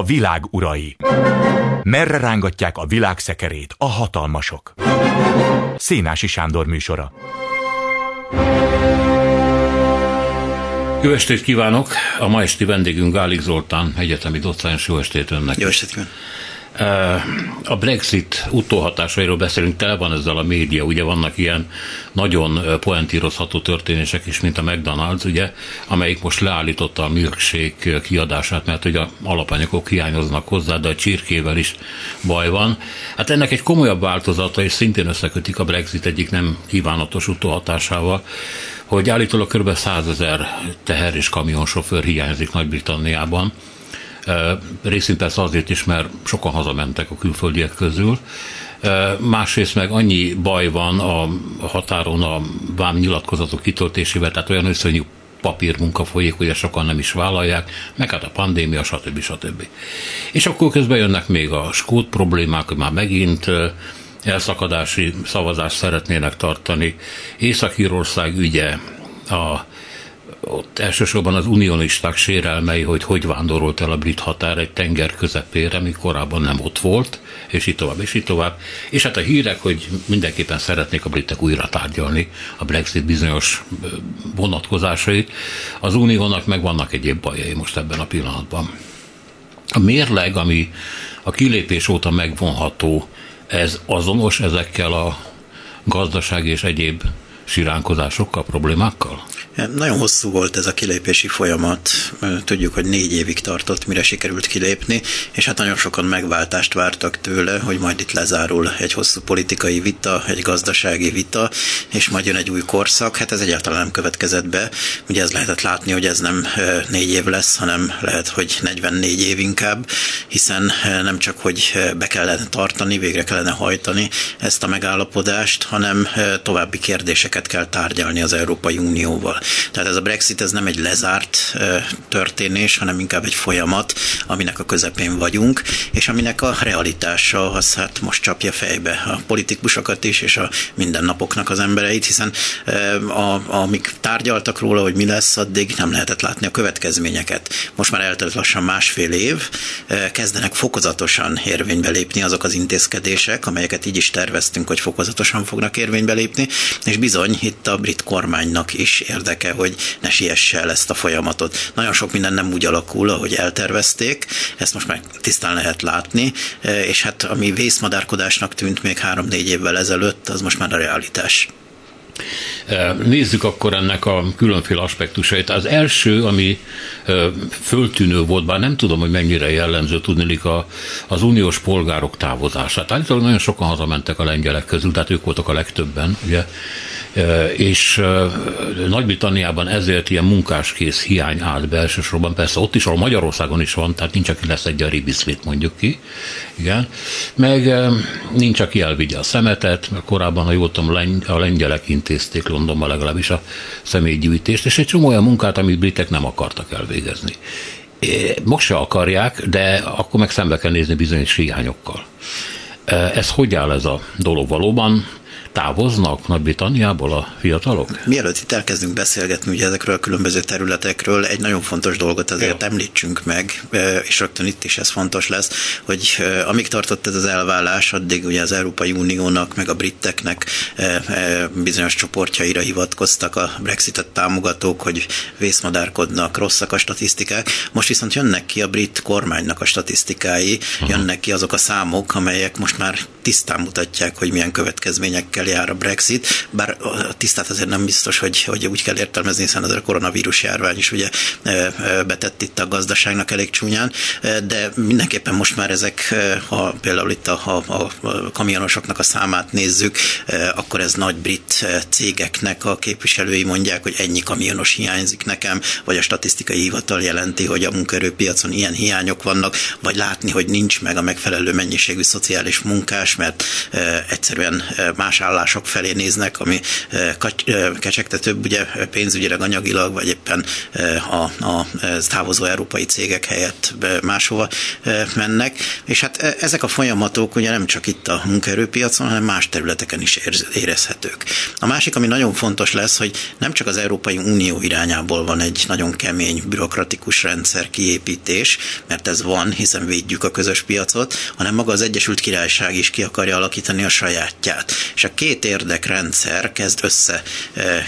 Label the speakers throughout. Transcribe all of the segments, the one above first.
Speaker 1: A világ urai. Merre rángatják a világ szekerét a hatalmasok? Szénási Sándor műsora.
Speaker 2: Jó estét kívánok! A ma esti vendégünk Gálik Zoltán, egyetemi docens. Jó estét önnek!
Speaker 3: Jó estét kívánok!
Speaker 2: A Brexit utóhatásairól beszélünk, tele van ezzel a média, ugye vannak ilyen nagyon poentírozható történések is, mint a McDonald's, ugye, amelyik most leállította a milkshake kiadását, mert ugye a alapanyagok hiányoznak hozzá, de a csirkével is baj van. Hát ennek egy komolyabb változata, és szintén összekötik a Brexit egyik nem kívánatos utóhatásával, hogy állítólag kb. 100 ezer teher és kamionsofőr hiányzik Nagy-Britanniában, Részint persze azért is, mert sokan hazamentek a külföldiek közül. Másrészt meg annyi baj van a határon a vám nyilatkozatok kitöltésével, tehát olyan összonyú papírmunka folyik, hogy sokan nem is vállalják, meg hát a pandémia, stb. stb. És akkor közben jönnek még a skót problémák, hogy már megint elszakadási szavazást szeretnének tartani. Észak-Írország ügye, a ott elsősorban az unionisták sérelmei, hogy hogy vándorolt el a brit határ egy tenger közepére, mi korábban nem ott volt, és így tovább, és így tovább. És hát a hírek, hogy mindenképpen szeretnék a britek újra tárgyalni a Brexit bizonyos vonatkozásait. Az uniónak meg vannak egyéb bajai most ebben a pillanatban. A mérleg, ami a kilépés óta megvonható, ez azonos ezekkel a gazdaság és egyéb siránkozásokkal, problémákkal?
Speaker 3: Nagyon hosszú volt ez a kilépési folyamat. Tudjuk, hogy négy évig tartott, mire sikerült kilépni, és hát nagyon sokan megváltást vártak tőle, hogy majd itt lezárul egy hosszú politikai vita, egy gazdasági vita, és majd jön egy új korszak. Hát ez egyáltalán nem következett be. Ugye ez lehetett látni, hogy ez nem négy év lesz, hanem lehet, hogy 44 év inkább, hiszen nem csak, hogy be kellene tartani, végre kellene hajtani ezt a megállapodást, hanem további kérdéseket kell tárgyalni az Európai Unióval. Tehát ez a Brexit ez nem egy lezárt történés, hanem inkább egy folyamat, aminek a közepén vagyunk, és aminek a realitása az hát most csapja fejbe a politikusokat is, és a mindennapoknak az embereit, hiszen a, amik tárgyaltak róla, hogy mi lesz, addig nem lehetett látni a következményeket. Most már eltelt lassan másfél év, kezdenek fokozatosan érvénybe lépni azok az intézkedések, amelyeket így is terveztünk, hogy fokozatosan fognak érvénybe lépni, és bizony itt a brit kormánynak is érdeke, hogy ne siesse el ezt a folyamatot. Nagyon sok minden nem úgy alakul, ahogy eltervezték, ezt most már tisztán lehet látni, és hát ami vészmadárkodásnak tűnt még három-négy évvel ezelőtt, az most már a realitás.
Speaker 2: Nézzük akkor ennek a különféle aspektusait. Az első, ami föltűnő volt, bár nem tudom, hogy mennyire jellemző tudni a, az uniós polgárok távozását. Állítólag nagyon sokan hazamentek a lengyelek közül, tehát ők voltak a legtöbben, ugye, és Nagy-Britanniában ezért ilyen munkáskész hiány állt be elsősorban, persze ott is, ahol Magyarországon is van, tehát nincs, aki lesz egy a ribiszvét mondjuk ki, igen, meg nincs, aki elvigye a szemetet, mert korábban, ha jól tudom, a lengyelek intézték Londonban legalábbis a személygyűjtést, és egy csomó olyan munkát, amit britek nem akartak elvégezni. Most se akarják, de akkor meg szembe kell nézni bizonyos hiányokkal. Ez hogy áll ez a dolog valóban? Távoznak Nagy-Britanniából a fiatalok?
Speaker 3: Mielőtt itt elkezdünk beszélgetni ugye ezekről a különböző területekről, egy nagyon fontos dolgot azért Jó. említsünk meg, és rögtön itt is ez fontos lesz, hogy amíg tartott ez az elvállás, addig ugye az Európai Uniónak, meg a briteknek bizonyos csoportjaira hivatkoztak a Brexitet támogatók, hogy vészmadárkodnak, rosszak a statisztikák. Most viszont jönnek ki a brit kormánynak a statisztikái, jönnek ki azok a számok, amelyek most már tisztán mutatják, hogy milyen következményekkel évekkel jár a Brexit, bár a tisztát azért nem biztos, hogy, hogy úgy kell értelmezni, hiszen az a koronavírus járvány is ugye betett itt a gazdaságnak elég csúnyán, de mindenképpen most már ezek, ha például itt a, a, a kamionosoknak a számát nézzük, akkor ez nagy brit cégeknek a képviselői mondják, hogy ennyi kamionos hiányzik nekem, vagy a statisztikai hivatal jelenti, hogy a munkaerőpiacon ilyen hiányok vannak, vagy látni, hogy nincs meg a megfelelő mennyiségű szociális munkás, mert egyszerűen más állások felé néznek, ami kecsegtetőbb ugye pénzügyileg, anyagilag, vagy éppen a, a távozó európai cégek helyett máshova mennek. És hát ezek a folyamatok ugye nem csak itt a munkaerőpiacon, hanem más területeken is érezhetők. A másik, ami nagyon fontos lesz, hogy nem csak az Európai Unió irányából van egy nagyon kemény bürokratikus rendszer kiépítés, mert ez van, hiszen védjük a közös piacot, hanem maga az Egyesült Királyság is ki akarja alakítani a sajátját. És a két érdekrendszer kezd össze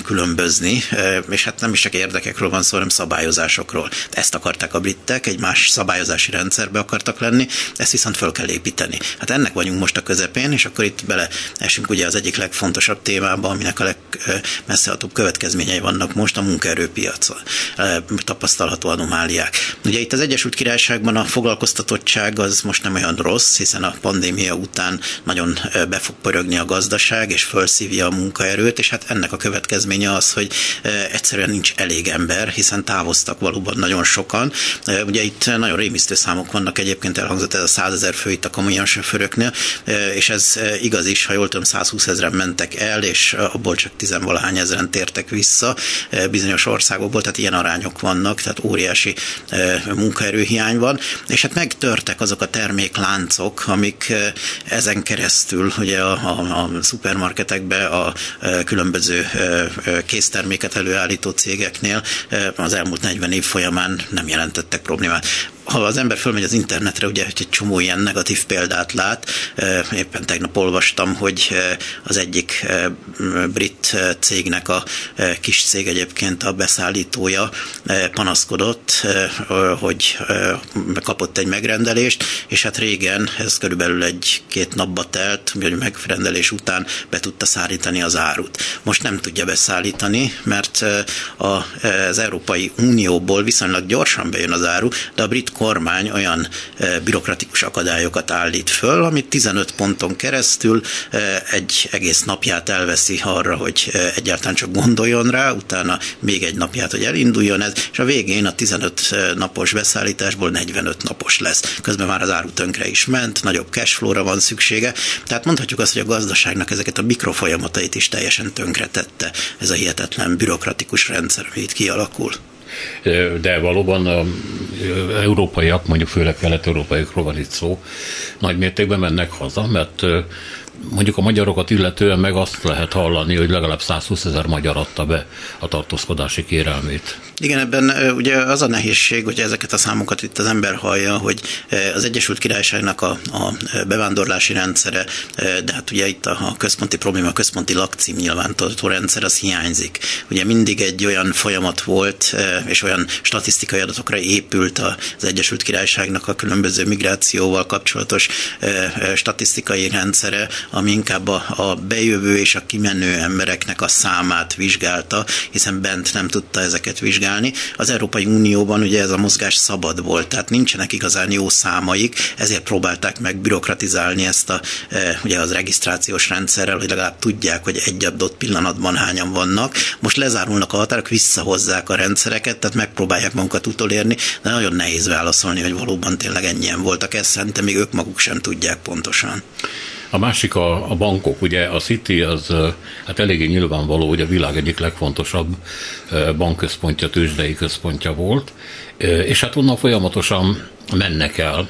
Speaker 3: különbözni, és hát nem is csak érdekekről van szó, hanem szabályozásokról. Ezt akarták a britek, egy más szabályozási rendszerbe akartak lenni, ezt viszont föl kell építeni. Hát ennek vagyunk most a közepén, és akkor itt bele esünk ugye az egyik legfontosabb témába, aminek a legmesszehatóbb következményei vannak most a munkaerőpiacon tapasztalható anomáliák. Ugye itt az Egyesült Királyságban a foglalkoztatottság az most nem olyan rossz, hiszen a pandémia után nagyon be fog pörögni a gazdaság, és felszívja a munkaerőt, és hát ennek a következménye az, hogy egyszerűen nincs elég ember, hiszen távoztak valóban nagyon sokan. Ugye itt nagyon rémisztő számok vannak egyébként, elhangzott ez a 100 ezer fő itt a kamionsofőröknél, és ez igaz is, ha jól tudom, 120 ezeren mentek el, és abból csak tizenvalahány ezeren tértek vissza bizonyos országokból, tehát ilyen arányok vannak, tehát óriási munkaerőhiány van, és hát megtörtek azok a termékláncok, amik ezen keresztül ugye a, a, a szupermarketekbe a különböző készterméket előállító cégeknél az elmúlt 40 év folyamán nem jelentettek problémát ha az ember fölmegy az internetre, ugye egy csomó ilyen negatív példát lát. Éppen tegnap olvastam, hogy az egyik brit cégnek a kis cég egyébként a beszállítója panaszkodott, hogy kapott egy megrendelést, és hát régen, ez körülbelül egy-két napba telt, hogy megrendelés után be tudta szállítani az árut. Most nem tudja beszállítani, mert az Európai Unióból viszonylag gyorsan bejön az áru, de a brit kormány olyan eh, bürokratikus akadályokat állít föl, amit 15 ponton keresztül eh, egy egész napját elveszi arra, hogy eh, egyáltalán csak gondoljon rá, utána még egy napját, hogy elinduljon ez, és a végén a 15 napos beszállításból 45 napos lesz. Közben már az áru tönkre is ment, nagyobb cashflow-ra van szüksége, tehát mondhatjuk azt, hogy a gazdaságnak ezeket a mikrofolyamatait is teljesen tönkretette ez a hihetetlen bürokratikus rendszer, ami kialakul
Speaker 2: de valóban a európaiak, mondjuk főleg kelet-európaiakról van itt szó, nagy mértékben mennek haza, mert mondjuk a magyarokat illetően meg azt lehet hallani, hogy legalább 120 ezer magyar adta be a tartózkodási kérelmét.
Speaker 3: Igen, ebben ugye az a nehézség, hogy ezeket a számokat itt az ember hallja, hogy az Egyesült Királyságnak a, a bevándorlási rendszere, de hát ugye itt a, központi probléma, a központi lakcím nyilvántartó rendszer, az hiányzik. Ugye mindig egy olyan folyamat volt, és olyan statisztikai adatokra épült az Egyesült Királyságnak a különböző migrációval kapcsolatos statisztikai rendszere, ami inkább a, a bejövő és a kimenő embereknek a számát vizsgálta, hiszen bent nem tudta ezeket vizsgálni. Az Európai Unióban ugye ez a mozgás szabad volt, tehát nincsenek igazán jó számaik, ezért próbálták meg bürokratizálni ezt a, e, ugye az regisztrációs rendszerrel, hogy legalább tudják, hogy egy adott pillanatban hányan vannak. Most lezárulnak a határok, visszahozzák a rendszereket, tehát megpróbálják magukat utolérni, de nagyon nehéz válaszolni, hogy valóban tényleg ennyien voltak. Ezt szerintem még ők maguk sem tudják pontosan.
Speaker 2: A másik a, a bankok, ugye a City az hát eléggé nyilvánvaló, hogy a világ egyik legfontosabb bankközpontja, tőzsdei központja volt, és hát onnan folyamatosan mennek el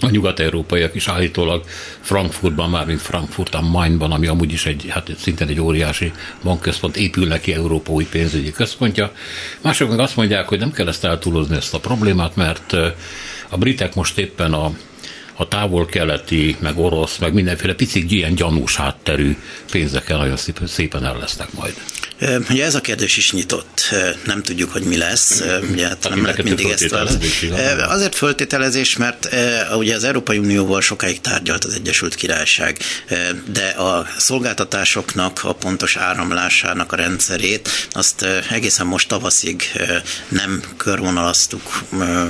Speaker 2: a nyugat-európaiak is állítólag Frankfurtban, már mint Frankfurt a Mainban, ami amúgy is egy, hát szintén egy óriási bankközpont, épül neki Európa új pénzügyi központja. Mások meg azt mondják, hogy nem kell ezt eltúlozni ezt a problémát, mert a britek most éppen a a távol-keleti, meg orosz, meg mindenféle picik ilyen gyanús hátterű pénzekkel nagyon szépen el lesznek majd.
Speaker 3: Ugye ez a kérdés is nyitott, nem tudjuk, hogy mi lesz, ugye hát nem lehet mindig ezt választani. Azért föltételezés, mert ugye az Európai Unióval sokáig tárgyalt az Egyesült Királyság, de a szolgáltatásoknak a pontos áramlásának a rendszerét azt egészen most tavaszig nem körvonalaztuk,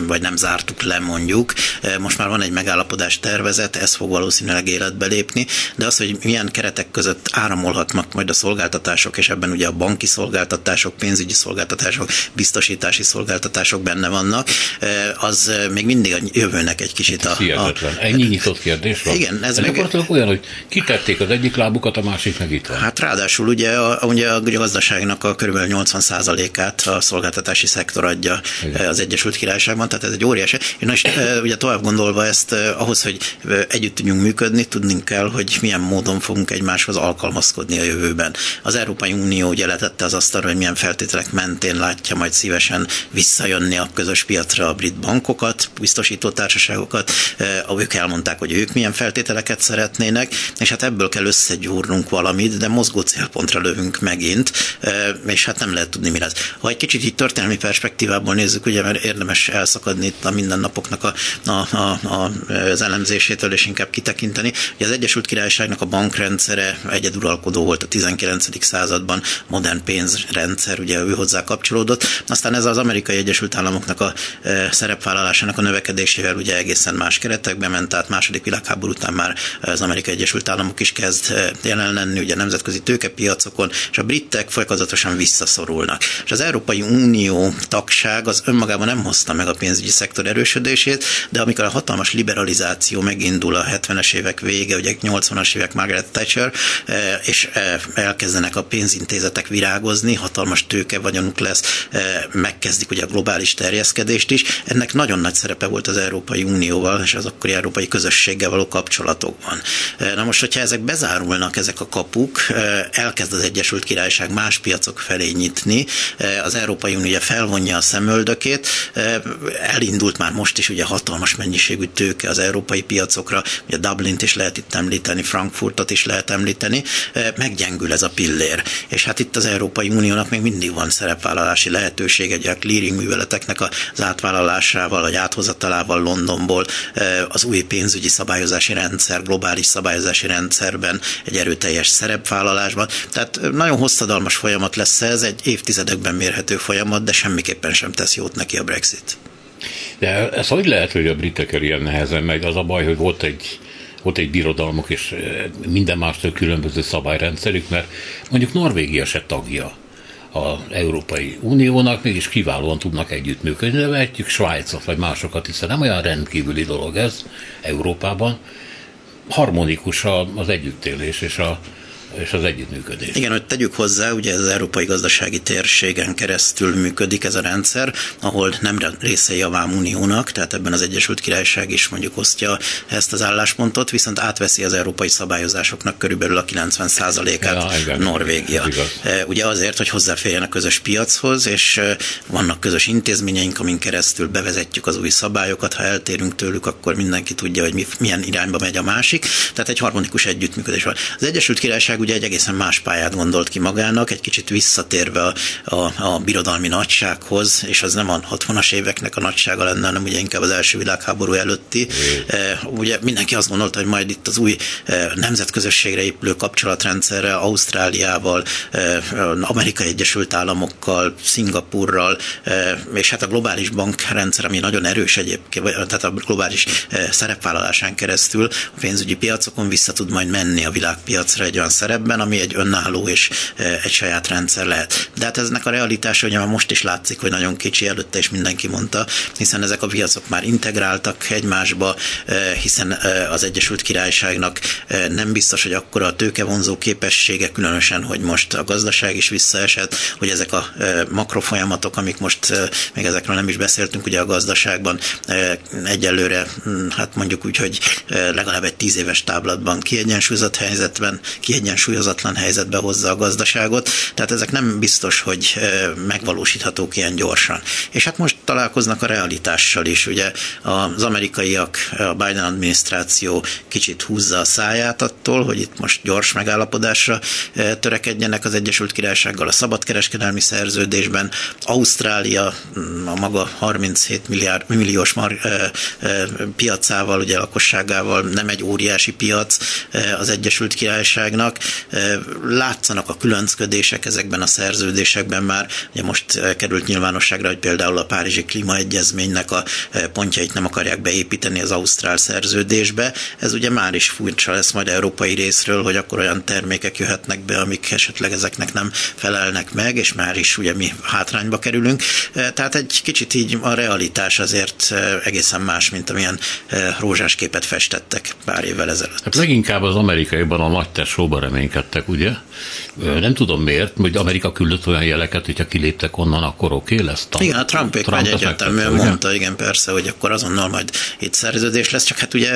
Speaker 3: vagy nem zártuk le mondjuk. Most már van egy megállapodás tervezet, ez fog valószínűleg életbe lépni, de az, hogy milyen keretek között áramolhatnak majd a szolgáltatások, és ebben ugye a banki szolgáltatások, pénzügyi szolgáltatások, biztosítási szolgáltatások benne vannak, az még mindig a jövőnek egy kicsit a...
Speaker 2: Hihetetlen. A... Ennyi nyitott kérdés van?
Speaker 3: Igen.
Speaker 2: Ez, ez meg... olyan, hogy kitették az egyik lábukat, a másik meg itt van.
Speaker 3: Hát ráadásul ugye a, ugye a gazdaságnak a kb. 80%-át a szolgáltatási szektor adja Igen. az Egyesült Királyságban, tehát ez egy óriási. Én is, ugye tovább gondolva ezt, ahhoz, hogy együtt tudjunk működni, tudnunk kell, hogy milyen módon fogunk egymáshoz alkalmazkodni a jövőben. Az Európai Unió ugye letette az asztalra, hogy milyen feltételek mentén látja majd szívesen visszajönni a közös piacra a brit bankokat, biztosító társaságokat, ők elmondták, hogy ők milyen feltételeket szeretnének, és hát ebből kell összegyúrnunk valamit, de mozgó célpontra lövünk megint, és hát nem lehet tudni, mi lesz. Ha egy kicsit így történelmi perspektívából nézzük, ugye, mert érdemes elszakadni itt a mindennapoknak a, a, a, a, az elemzésétől, és inkább kitekinteni. Ugye az Egyesült Királyságnak a bankrendszere egyeduralkodó volt a 19. században, modern pénzrendszer, ugye ő hozzá kapcsolódott. Aztán ez az Amerikai Egyesült Államoknak a szerepvállalásának a növekedésével ugye egészen más keretekbe ment, tehát második világháború után már az Amerikai Egyesült Államok is kezd jelen lenni, ugye nemzetközi tőkepiacokon, és a britek folyamatosan visszaszorulnak. És az Európai Unió tagság az önmagában nem hozta meg a pénzügyi szektor erősödését, de amikor a hatalmas liberalizáció megindul a 70-es évek vége, ugye 80-as évek Margaret Thatcher, és elkezdenek a pénzintézetek virágozni, hatalmas tőke vagyonuk lesz, megkezdik ugye a globális terjeszkedést is. Ennek nagyon nagy szerepe volt az Európai Unióval és az akkori európai közösséggel való kapcsolatokban. Na most, hogyha ezek bezárulnak, ezek a kapuk, elkezd az Egyesült Királyság más piacok felé nyitni, az Európai Unió felvonja a szemöldökét, elindult már most is ugye hatalmas mennyiségű tőke az európai piacokra, ugye Dublint is lehet itt említeni, Frankfurtot is lehet említeni, meggyengül ez a pillér. És hát itt az Európai Uniónak még mindig van szerepvállalási lehetőség, egy a clearing műveleteknek az átvállalásával, vagy áthozatalával Londonból az új pénzügyi szabályozási rendszer, globális szabályozási rendszerben egy erőteljes szerepvállalásban. Tehát nagyon hosszadalmas folyamat lesz ez, egy évtizedekben mérhető folyamat, de semmiképpen sem tesz jót neki a Brexit.
Speaker 2: De ez hogy lehet, hogy a britekkel ilyen nehezen megy? Az a baj, hogy volt egy volt egy birodalmuk és minden mástól különböző szabályrendszerük, mert mondjuk Norvégia se tagja az Európai Uniónak, mégis kiválóan tudnak együttműködni, de vehetjük Svájcot vagy másokat, hiszen nem olyan rendkívüli dolog ez Európában. Harmonikus az együttélés és a, és az együttműködés.
Speaker 3: Igen, hogy tegyük hozzá, ugye az európai gazdasági térségen keresztül működik ez a rendszer, ahol nem részei a Vámuniónak, tehát ebben az Egyesült Királyság is mondjuk osztja ezt az álláspontot, viszont átveszi az európai szabályozásoknak körülbelül a 90%-át ja, Norvégia. E, ugye azért, hogy hozzáférjen a közös piachoz, és e, vannak közös intézményeink, amin keresztül bevezetjük az új szabályokat, ha eltérünk tőlük, akkor mindenki tudja, hogy milyen irányba megy a másik. Tehát egy harmonikus együttműködés van. Az Egyesült Királyság ugye egy egészen más pályát gondolt ki magának, egy kicsit visszatérve a, a, a birodalmi nagysághoz, és az nem a 60-as éveknek a nagysága lenne, hanem ugye inkább az első világháború előtti. E, ugye mindenki azt gondolta, hogy majd itt az új e, nemzetközösségre épülő kapcsolatrendszerre Ausztráliával, e, Amerikai Egyesült Államokkal, Szingapurral, és hát a globális bankrendszer, ami nagyon erős egyébként, tehát a globális szerepvállalásán keresztül a pénzügyi piacokon vissza tud majd menni a világpiacra egy olyan szerepben, ami egy önálló és e, egy saját rendszer lehet. De hát eznek a realitása ugye már most is látszik, hogy nagyon kicsi előtte, és mindenki mondta, hiszen ezek a piacok már integráltak egymásba, e, hiszen e, az Egyesült Királyságnak nem biztos, hogy akkor a tőkevonzó képessége, különösen, hogy most a gazdaság is visszaesett, hogy ezek a makrofolyamatok, amik most még ezekről nem is beszéltünk, ugye a gazdaságban egyelőre, hm, hát mondjuk úgy, hogy legalább egy tíz éves táblatban kiegyensúlyozott helyzetben, kiegyensúlyozott kiegyensúlyozatlan helyzetbe hozza a gazdaságot, tehát ezek nem biztos, hogy megvalósíthatók ilyen gyorsan. És hát most találkoznak a realitással is, ugye az amerikaiak, a Biden adminisztráció kicsit húzza a száját attól, hogy itt most gyors megállapodásra törekedjenek az Egyesült Királysággal a szabadkereskedelmi szerződésben. Ausztrália mm, a maga 37 milliárd, milliós mar, piacával, ugye lakosságával nem egy óriási piac az Egyesült Királyságnak, Látszanak a különcködések ezekben a szerződésekben már, ugye most került nyilvánosságra, hogy például a Párizsi Klímaegyezménynek a pontjait nem akarják beépíteni az Ausztrál szerződésbe. Ez ugye már is furcsa lesz majd európai részről, hogy akkor olyan termékek jöhetnek be, amik esetleg ezeknek nem felelnek meg, és már is ugye mi hátrányba kerülünk. Tehát egy kicsit így a realitás azért egészen más, mint amilyen rózsás képet festettek pár évvel ezelőtt.
Speaker 2: Hát leginkább az amerikaiban a nagy tesóban reménykedtek, ugye? Nem tudom miért, hogy Amerika küldött olyan jeleket, hogyha kiléptek onnan, akkor oké okay lesz.
Speaker 3: Trump, igen, a Trumpék Trump egyértelműen mondta, igen, persze, hogy akkor azonnal majd itt szerződés lesz, csak hát ugye,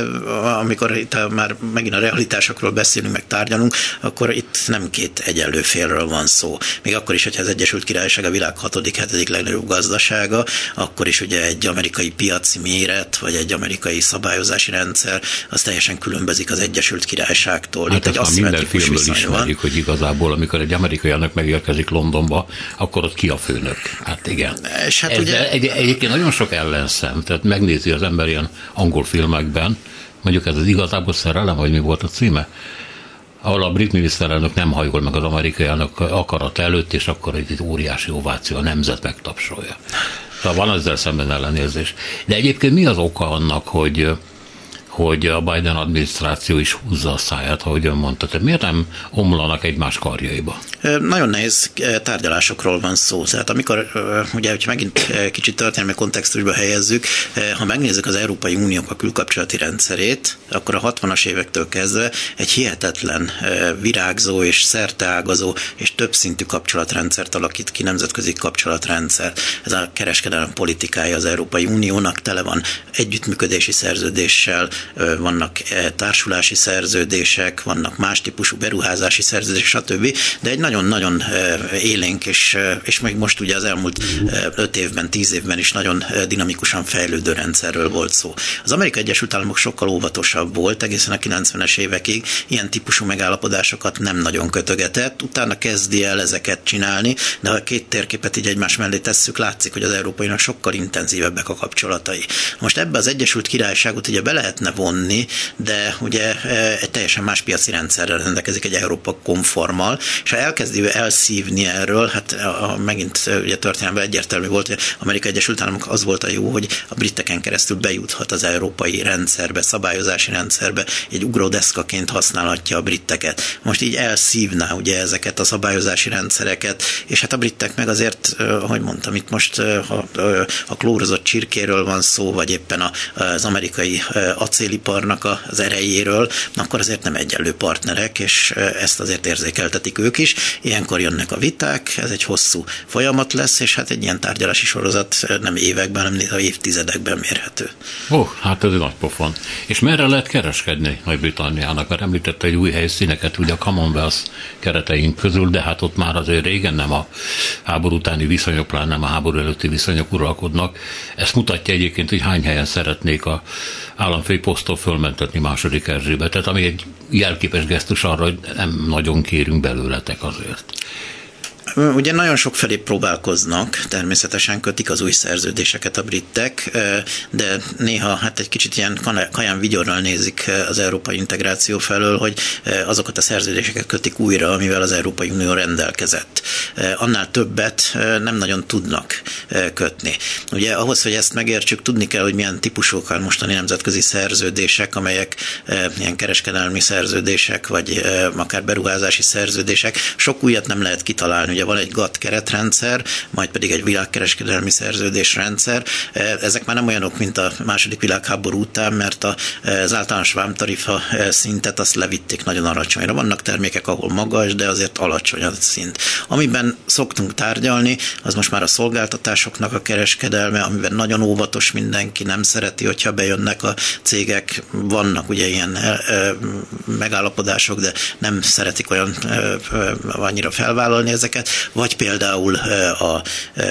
Speaker 3: amikor itt már megint a realitásokról beszélünk, meg tárgyalunk, akkor itt nem két egyenlő félről van szó. Még akkor is, hogyha az Egyesült Királyság a világ hatodik, hetedik legnagyobb gazdasága, akkor is ugye egy amerikai piaci méret, vagy egy amerikai szabályozási rendszer, az teljesen különbözik az Egyesült Királyságtól.
Speaker 2: Hát Itt egy minden filmből ismerjük, hogy igazából, amikor egy amerikai elnök megérkezik Londonba, akkor ott ki a főnök. Hát igen. És hát Ez ugye... egy, egyébként nagyon sok ellenszem, tehát megnézi az ember ilyen angol filmekben, mondjuk ez az igazából szerelem, vagy mi volt a címe? ahol a brit miniszterelnök nem hajol meg az amerikai elnök akarat előtt, és akkor egy óriási ováció, a nemzet megtapsolja. Tehát van ezzel szemben ellenérzés. De egyébként mi az oka annak, hogy hogy a Biden adminisztráció is húzza a száját, ahogy ön mondta. Tehát miért nem omlanak egymás karjaiba?
Speaker 3: Nagyon nehéz tárgyalásokról van szó. Tehát amikor, ugye, hogy megint kicsit történelmi kontextusba helyezzük, ha megnézzük az Európai Uniók a külkapcsolati rendszerét, akkor a 60-as évektől kezdve egy hihetetlen virágzó és szerteágazó és többszintű kapcsolatrendszert alakít ki, nemzetközi kapcsolatrendszer. Ez a kereskedelem politikája az Európai Uniónak tele van együttműködési szerződéssel, vannak társulási szerződések, vannak más típusú beruházási szerződések, stb. De egy nagyon-nagyon élénk, és, és még most ugye az elmúlt öt évben, tíz évben is nagyon dinamikusan fejlődő rendszerről volt szó. Az Amerikai Egyesült Államok sokkal óvatosabb volt, egészen a 90-es évekig ilyen típusú megállapodásokat nem nagyon kötögetett, utána kezdi el ezeket csinálni, de ha a két térképet így egymás mellé tesszük, látszik, hogy az európainak sokkal intenzívebbek a kapcsolatai. Most ebbe az Egyesült Királyságot ugye be lehetne lehetne vonni, de ugye e, egy teljesen más piaci rendszerrel rendelkezik egy Európa konformal, és ha elkezdi elszívni erről, hát a, a, megint e, ugye történelemben egyértelmű volt, hogy Amerika Egyesült Államok az volt a jó, hogy a briteken keresztül bejuthat az európai rendszerbe, szabályozási rendszerbe, egy ugródeszkaként használhatja a britteket. Most így elszívná ugye ezeket a szabályozási rendszereket, és hát a britek meg azért, e, ahogy mondtam, itt most ha a klórozott csirkéről van szó, vagy éppen az amerikai acél acéliparnak az erejéről, akkor azért nem egyenlő partnerek, és ezt azért érzékeltetik ők is. Ilyenkor jönnek a viták, ez egy hosszú folyamat lesz, és hát egy ilyen tárgyalási sorozat nem években, hanem évtizedekben mérhető.
Speaker 2: Ó, oh, hát ez nagy pofon. És merre lehet kereskedni Nagy-Britanniának? Mert említette egy új helyszíneket, ugye a Commonwealth kereteink közül, de hát ott már azért régen nem a háború utáni viszonyok, pláne nem a háború előtti viszonyok uralkodnak. Ezt mutatja egyébként, hogy hány helyen szeretnék a államfői posztól fölmentetni második Erzsébetet, ami egy jelképes gesztus arra, hogy nem nagyon kérünk belőletek azért.
Speaker 3: Ugye nagyon sok felé próbálkoznak, természetesen kötik az új szerződéseket a britek, de néha hát egy kicsit ilyen kaján vigyorral nézik az európai integráció felől, hogy azokat a szerződéseket kötik újra, amivel az Európai Unió rendelkezett. Annál többet nem nagyon tudnak kötni. Ugye ahhoz, hogy ezt megértsük, tudni kell, hogy milyen típusok a mostani nemzetközi szerződések, amelyek ilyen kereskedelmi szerződések, vagy akár beruházási szerződések. Sok újat nem lehet kitalálni, ugye van egy GATT keretrendszer, majd pedig egy világkereskedelmi szerződésrendszer. E, ezek már nem olyanok, mint a második világháború után, mert az általános vámtarifa e, szintet azt levitték nagyon alacsonyra. Vannak termékek, ahol magas, de azért alacsony a szint. Amiben szoktunk tárgyalni, az most már a szolgáltatásoknak a kereskedelme, amiben nagyon óvatos mindenki, nem szereti, hogyha bejönnek a cégek. Vannak ugye ilyen e, megállapodások, de nem szeretik olyan annyira felvállalni ezeket vagy például a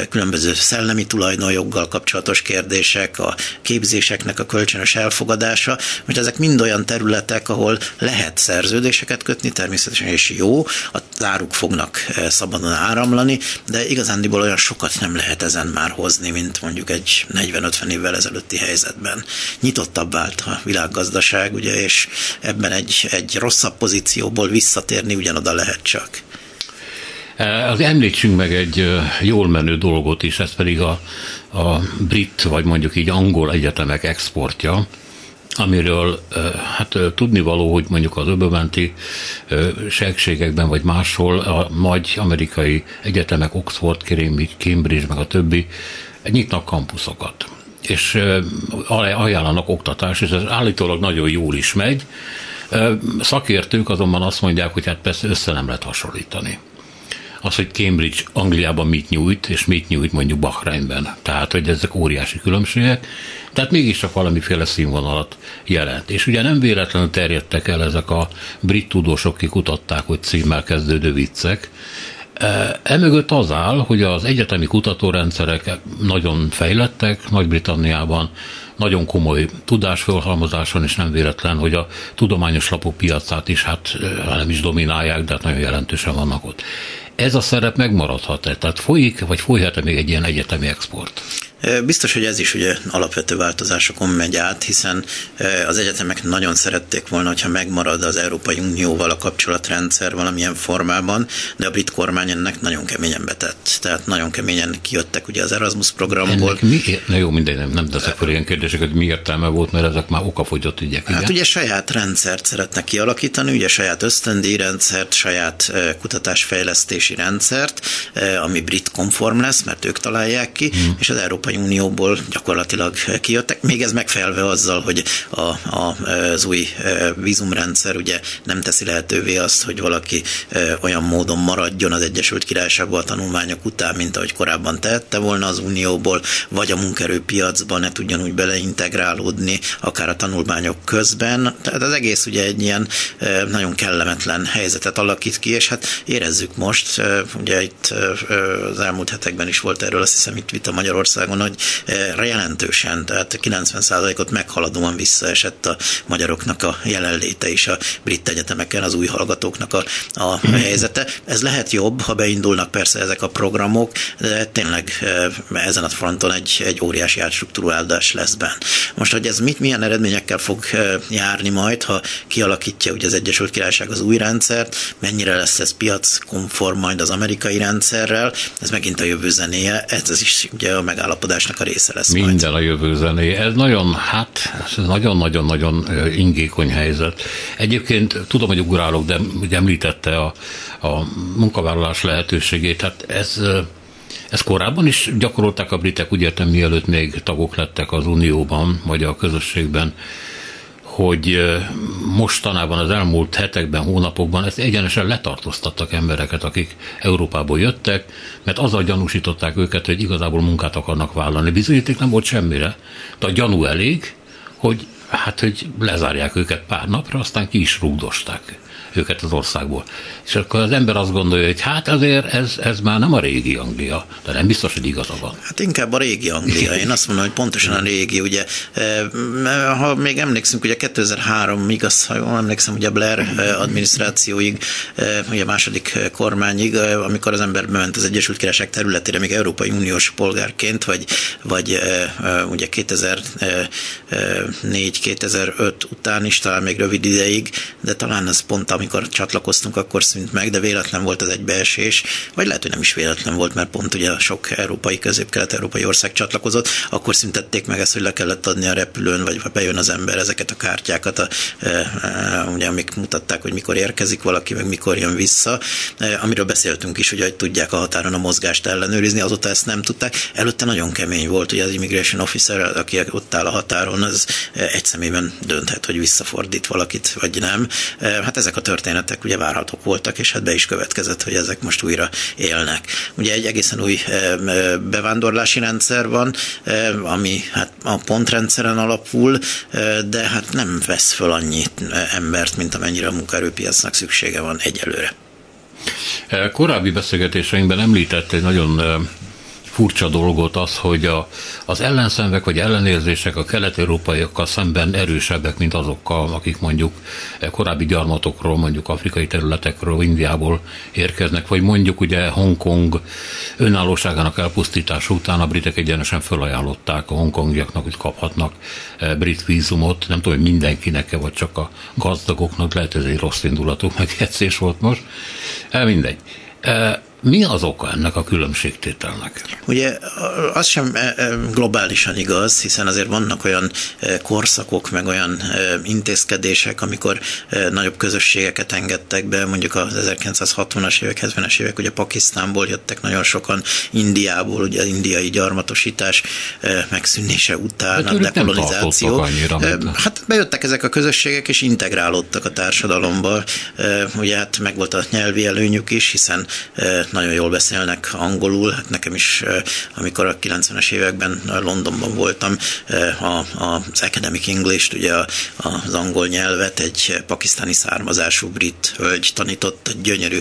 Speaker 3: különböző szellemi tulajdonjoggal kapcsolatos kérdések, a képzéseknek a kölcsönös elfogadása, hogy ezek mind olyan területek, ahol lehet szerződéseket kötni, természetesen és jó, a záruk fognak szabadon áramlani, de igazándiból olyan sokat nem lehet ezen már hozni, mint mondjuk egy 40-50 évvel ezelőtti helyzetben. Nyitottabb vált a világgazdaság, ugye, és ebben egy, egy rosszabb pozícióból visszatérni ugyanoda lehet csak.
Speaker 2: E, az említsünk meg egy jól menő dolgot is, ez pedig a, a brit, vagy mondjuk így angol egyetemek exportja, amiről hát tudnivaló, hogy mondjuk az öbölmenti segségekben vagy máshol a nagy amerikai egyetemek, Oxford, Cambridge, meg a többi nyitnak kampuszokat és ajánlanak oktatást, és ez állítólag nagyon jól is megy. Szakértők azonban azt mondják, hogy hát persze össze nem lehet hasonlítani az, hogy Cambridge Angliában mit nyújt, és mit nyújt mondjuk Bahreinben. Tehát, hogy ezek óriási különbségek, tehát mégiscsak valamiféle színvonalat jelent. És ugye nem véletlenül terjedtek el ezek a brit tudósok, akik kutatták, hogy címmel kezdődő viccek, Emögött az áll, hogy az egyetemi kutatórendszerek nagyon fejlettek Nagy-Britanniában, nagyon komoly tudásfölhalmozáson, és nem véletlen, hogy a tudományos lapok piacát is hát nem is dominálják, de hát nagyon jelentősen vannak ott. Ez a szerep megmaradhat-e? Tehát folyik, vagy folyhat-e még egy ilyen egyetemi export?
Speaker 3: Biztos, hogy ez is ugye alapvető változásokon megy át, hiszen az egyetemek nagyon szerették volna, hogyha megmarad az Európai Unióval a kapcsolatrendszer valamilyen formában, de a brit kormány ennek nagyon keményen betett. Tehát nagyon keményen kijöttek ugye az Erasmus programból. Ennek
Speaker 2: mi, na jó, mindegy, nem, nem teszek fel ilyen kérdéseket, hogy mi értelme volt, mert ezek már okafogyott ügyek.
Speaker 3: Hát ugye? ugye saját rendszert szeretnek kialakítani, ugye saját ösztöndíjrendszert, saját kutatásfejlesztési rendszert, ami brit konform lesz, mert ők találják ki, hmm. és az Európai Európai Unióból gyakorlatilag kijöttek, még ez megfelelve azzal, hogy a, a, az új e, vízumrendszer ugye nem teszi lehetővé azt, hogy valaki e, olyan módon maradjon az Egyesült Királyságban a tanulmányok után, mint ahogy korábban tehette volna az Unióból, vagy a munkerőpiacba ne tudjon úgy beleintegrálódni, akár a tanulmányok közben. Tehát az egész ugye egy ilyen e, nagyon kellemetlen helyzetet alakít ki, és hát érezzük most, ugye itt az elmúlt hetekben is volt erről azt hiszem itt vita Magyarországon, hogy eh, jelentősen, tehát 90%-ot meghaladóan visszaesett a magyaroknak a jelenléte és a brit egyetemeken az új hallgatóknak a, a helyzete. Ez lehet jobb, ha beindulnak persze ezek a programok, de tényleg eh, ezen a fronton egy, egy óriási átstruktúrálás lesz benne. Most, hogy ez mit, milyen eredményekkel fog eh, járni majd, ha kialakítja ugye az Egyesült Királyság az új rendszert, mennyire lesz ez piac konform majd az amerikai rendszerrel, ez megint a jövő zenéje, ez is ugye a megállapodás gondolkodásnak a része lesz
Speaker 2: Minden majd. a jövő zené. Ez nagyon, hát, ez nagyon-nagyon-nagyon ingékony helyzet. Egyébként tudom, hogy ugrálok, de ugye említette a, a munkavállalás lehetőségét. Hát ez ezt korábban is gyakorolták a britek, úgy értem, mielőtt még tagok lettek az Unióban, vagy a közösségben hogy mostanában az elmúlt hetekben, hónapokban ezt egyenesen letartóztattak embereket, akik Európából jöttek, mert azzal gyanúsították őket, hogy igazából munkát akarnak vállalni. Bizonyíték nem volt semmire, de a gyanú elég, hogy hát, hogy lezárják őket pár napra, aztán ki is rúgdosták őket az országból. És akkor az ember azt gondolja, hogy hát azért ez, ez már nem a régi Anglia, de nem biztos, hogy igaza van.
Speaker 3: Hát inkább a régi Anglia. Én azt mondom, hogy pontosan a régi, ugye, e, ha még emlékszünk, ugye 2003 igaz, ha jól emlékszem, ugye Blair e, adminisztrációig, e, ugye második kormányig, amikor az ember bement az Egyesült Királyság területére, még Európai Uniós polgárként, vagy, vagy ugye 2004-2005 után is, talán még rövid ideig, de talán ez pont amikor csatlakoztunk, akkor szűnt meg, de véletlen volt az egybeesés, vagy lehet, hogy nem is véletlen volt, mert pont ugye sok európai, közép-kelet-európai ország csatlakozott, akkor szüntették meg ezt, hogy le kellett adni a repülőn, vagy ha bejön az ember ezeket a kártyákat, a, e, e, ugye, amik mutatták, hogy mikor érkezik valaki, meg mikor jön vissza, e, amiről beszéltünk is, ugye, hogy tudják a határon a mozgást ellenőrizni, azóta ezt nem tudták. Előtte nagyon kemény volt, ugye az immigration officer, aki ott áll a határon, az egy szemében dönthet, hogy visszafordít valakit, vagy nem. Hát ezek a történetek ugye várhatók voltak, és hát be is következett, hogy ezek most újra élnek. Ugye egy egészen új bevándorlási rendszer van, ami hát a pontrendszeren alapul, de hát nem vesz föl annyi embert, mint amennyire a munkaerőpiacnak szüksége van egyelőre.
Speaker 2: Korábbi beszélgetéseinkben említett egy nagyon furcsa dolgot az, hogy a, az ellenszenvek vagy ellenérzések a kelet-európaiakkal szemben erősebbek, mint azokkal, akik mondjuk korábbi gyarmatokról, mondjuk afrikai területekről, Indiából érkeznek, vagy mondjuk ugye Hongkong önállóságának elpusztítása után a britek egyenesen felajánlották a hongkongiaknak, hogy kaphatnak eh, brit vízumot, nem tudom, hogy mindenkinek-e, vagy csak a gazdagoknak, lehet ez egy rossz indulatú megjegyzés volt most, eh, mindegy. Mi az oka ennek a különbségtételnek?
Speaker 3: Ugye az sem e, e, globálisan igaz, hiszen azért vannak olyan e, korszakok, meg olyan intézkedések, amikor nagyobb közösségeket engedtek be, mondjuk az 1960-as évek, 70-es évek, ugye Pakisztánból jöttek nagyon sokan, Indiából, ugye az indiai gyarmatosítás megszűnése után, a dekolonizáció. Annyira, hát bejöttek ezek a közösségek, és integrálódtak a társadalomba. Ugye hát meg volt a nyelvi előnyük is, hiszen nagyon jól beszélnek angolul. Hát nekem is, amikor a 90-es években Londonban voltam, az Academic English-t, ugye az angol nyelvet egy pakisztáni származású brit hölgy tanított, gyönyörű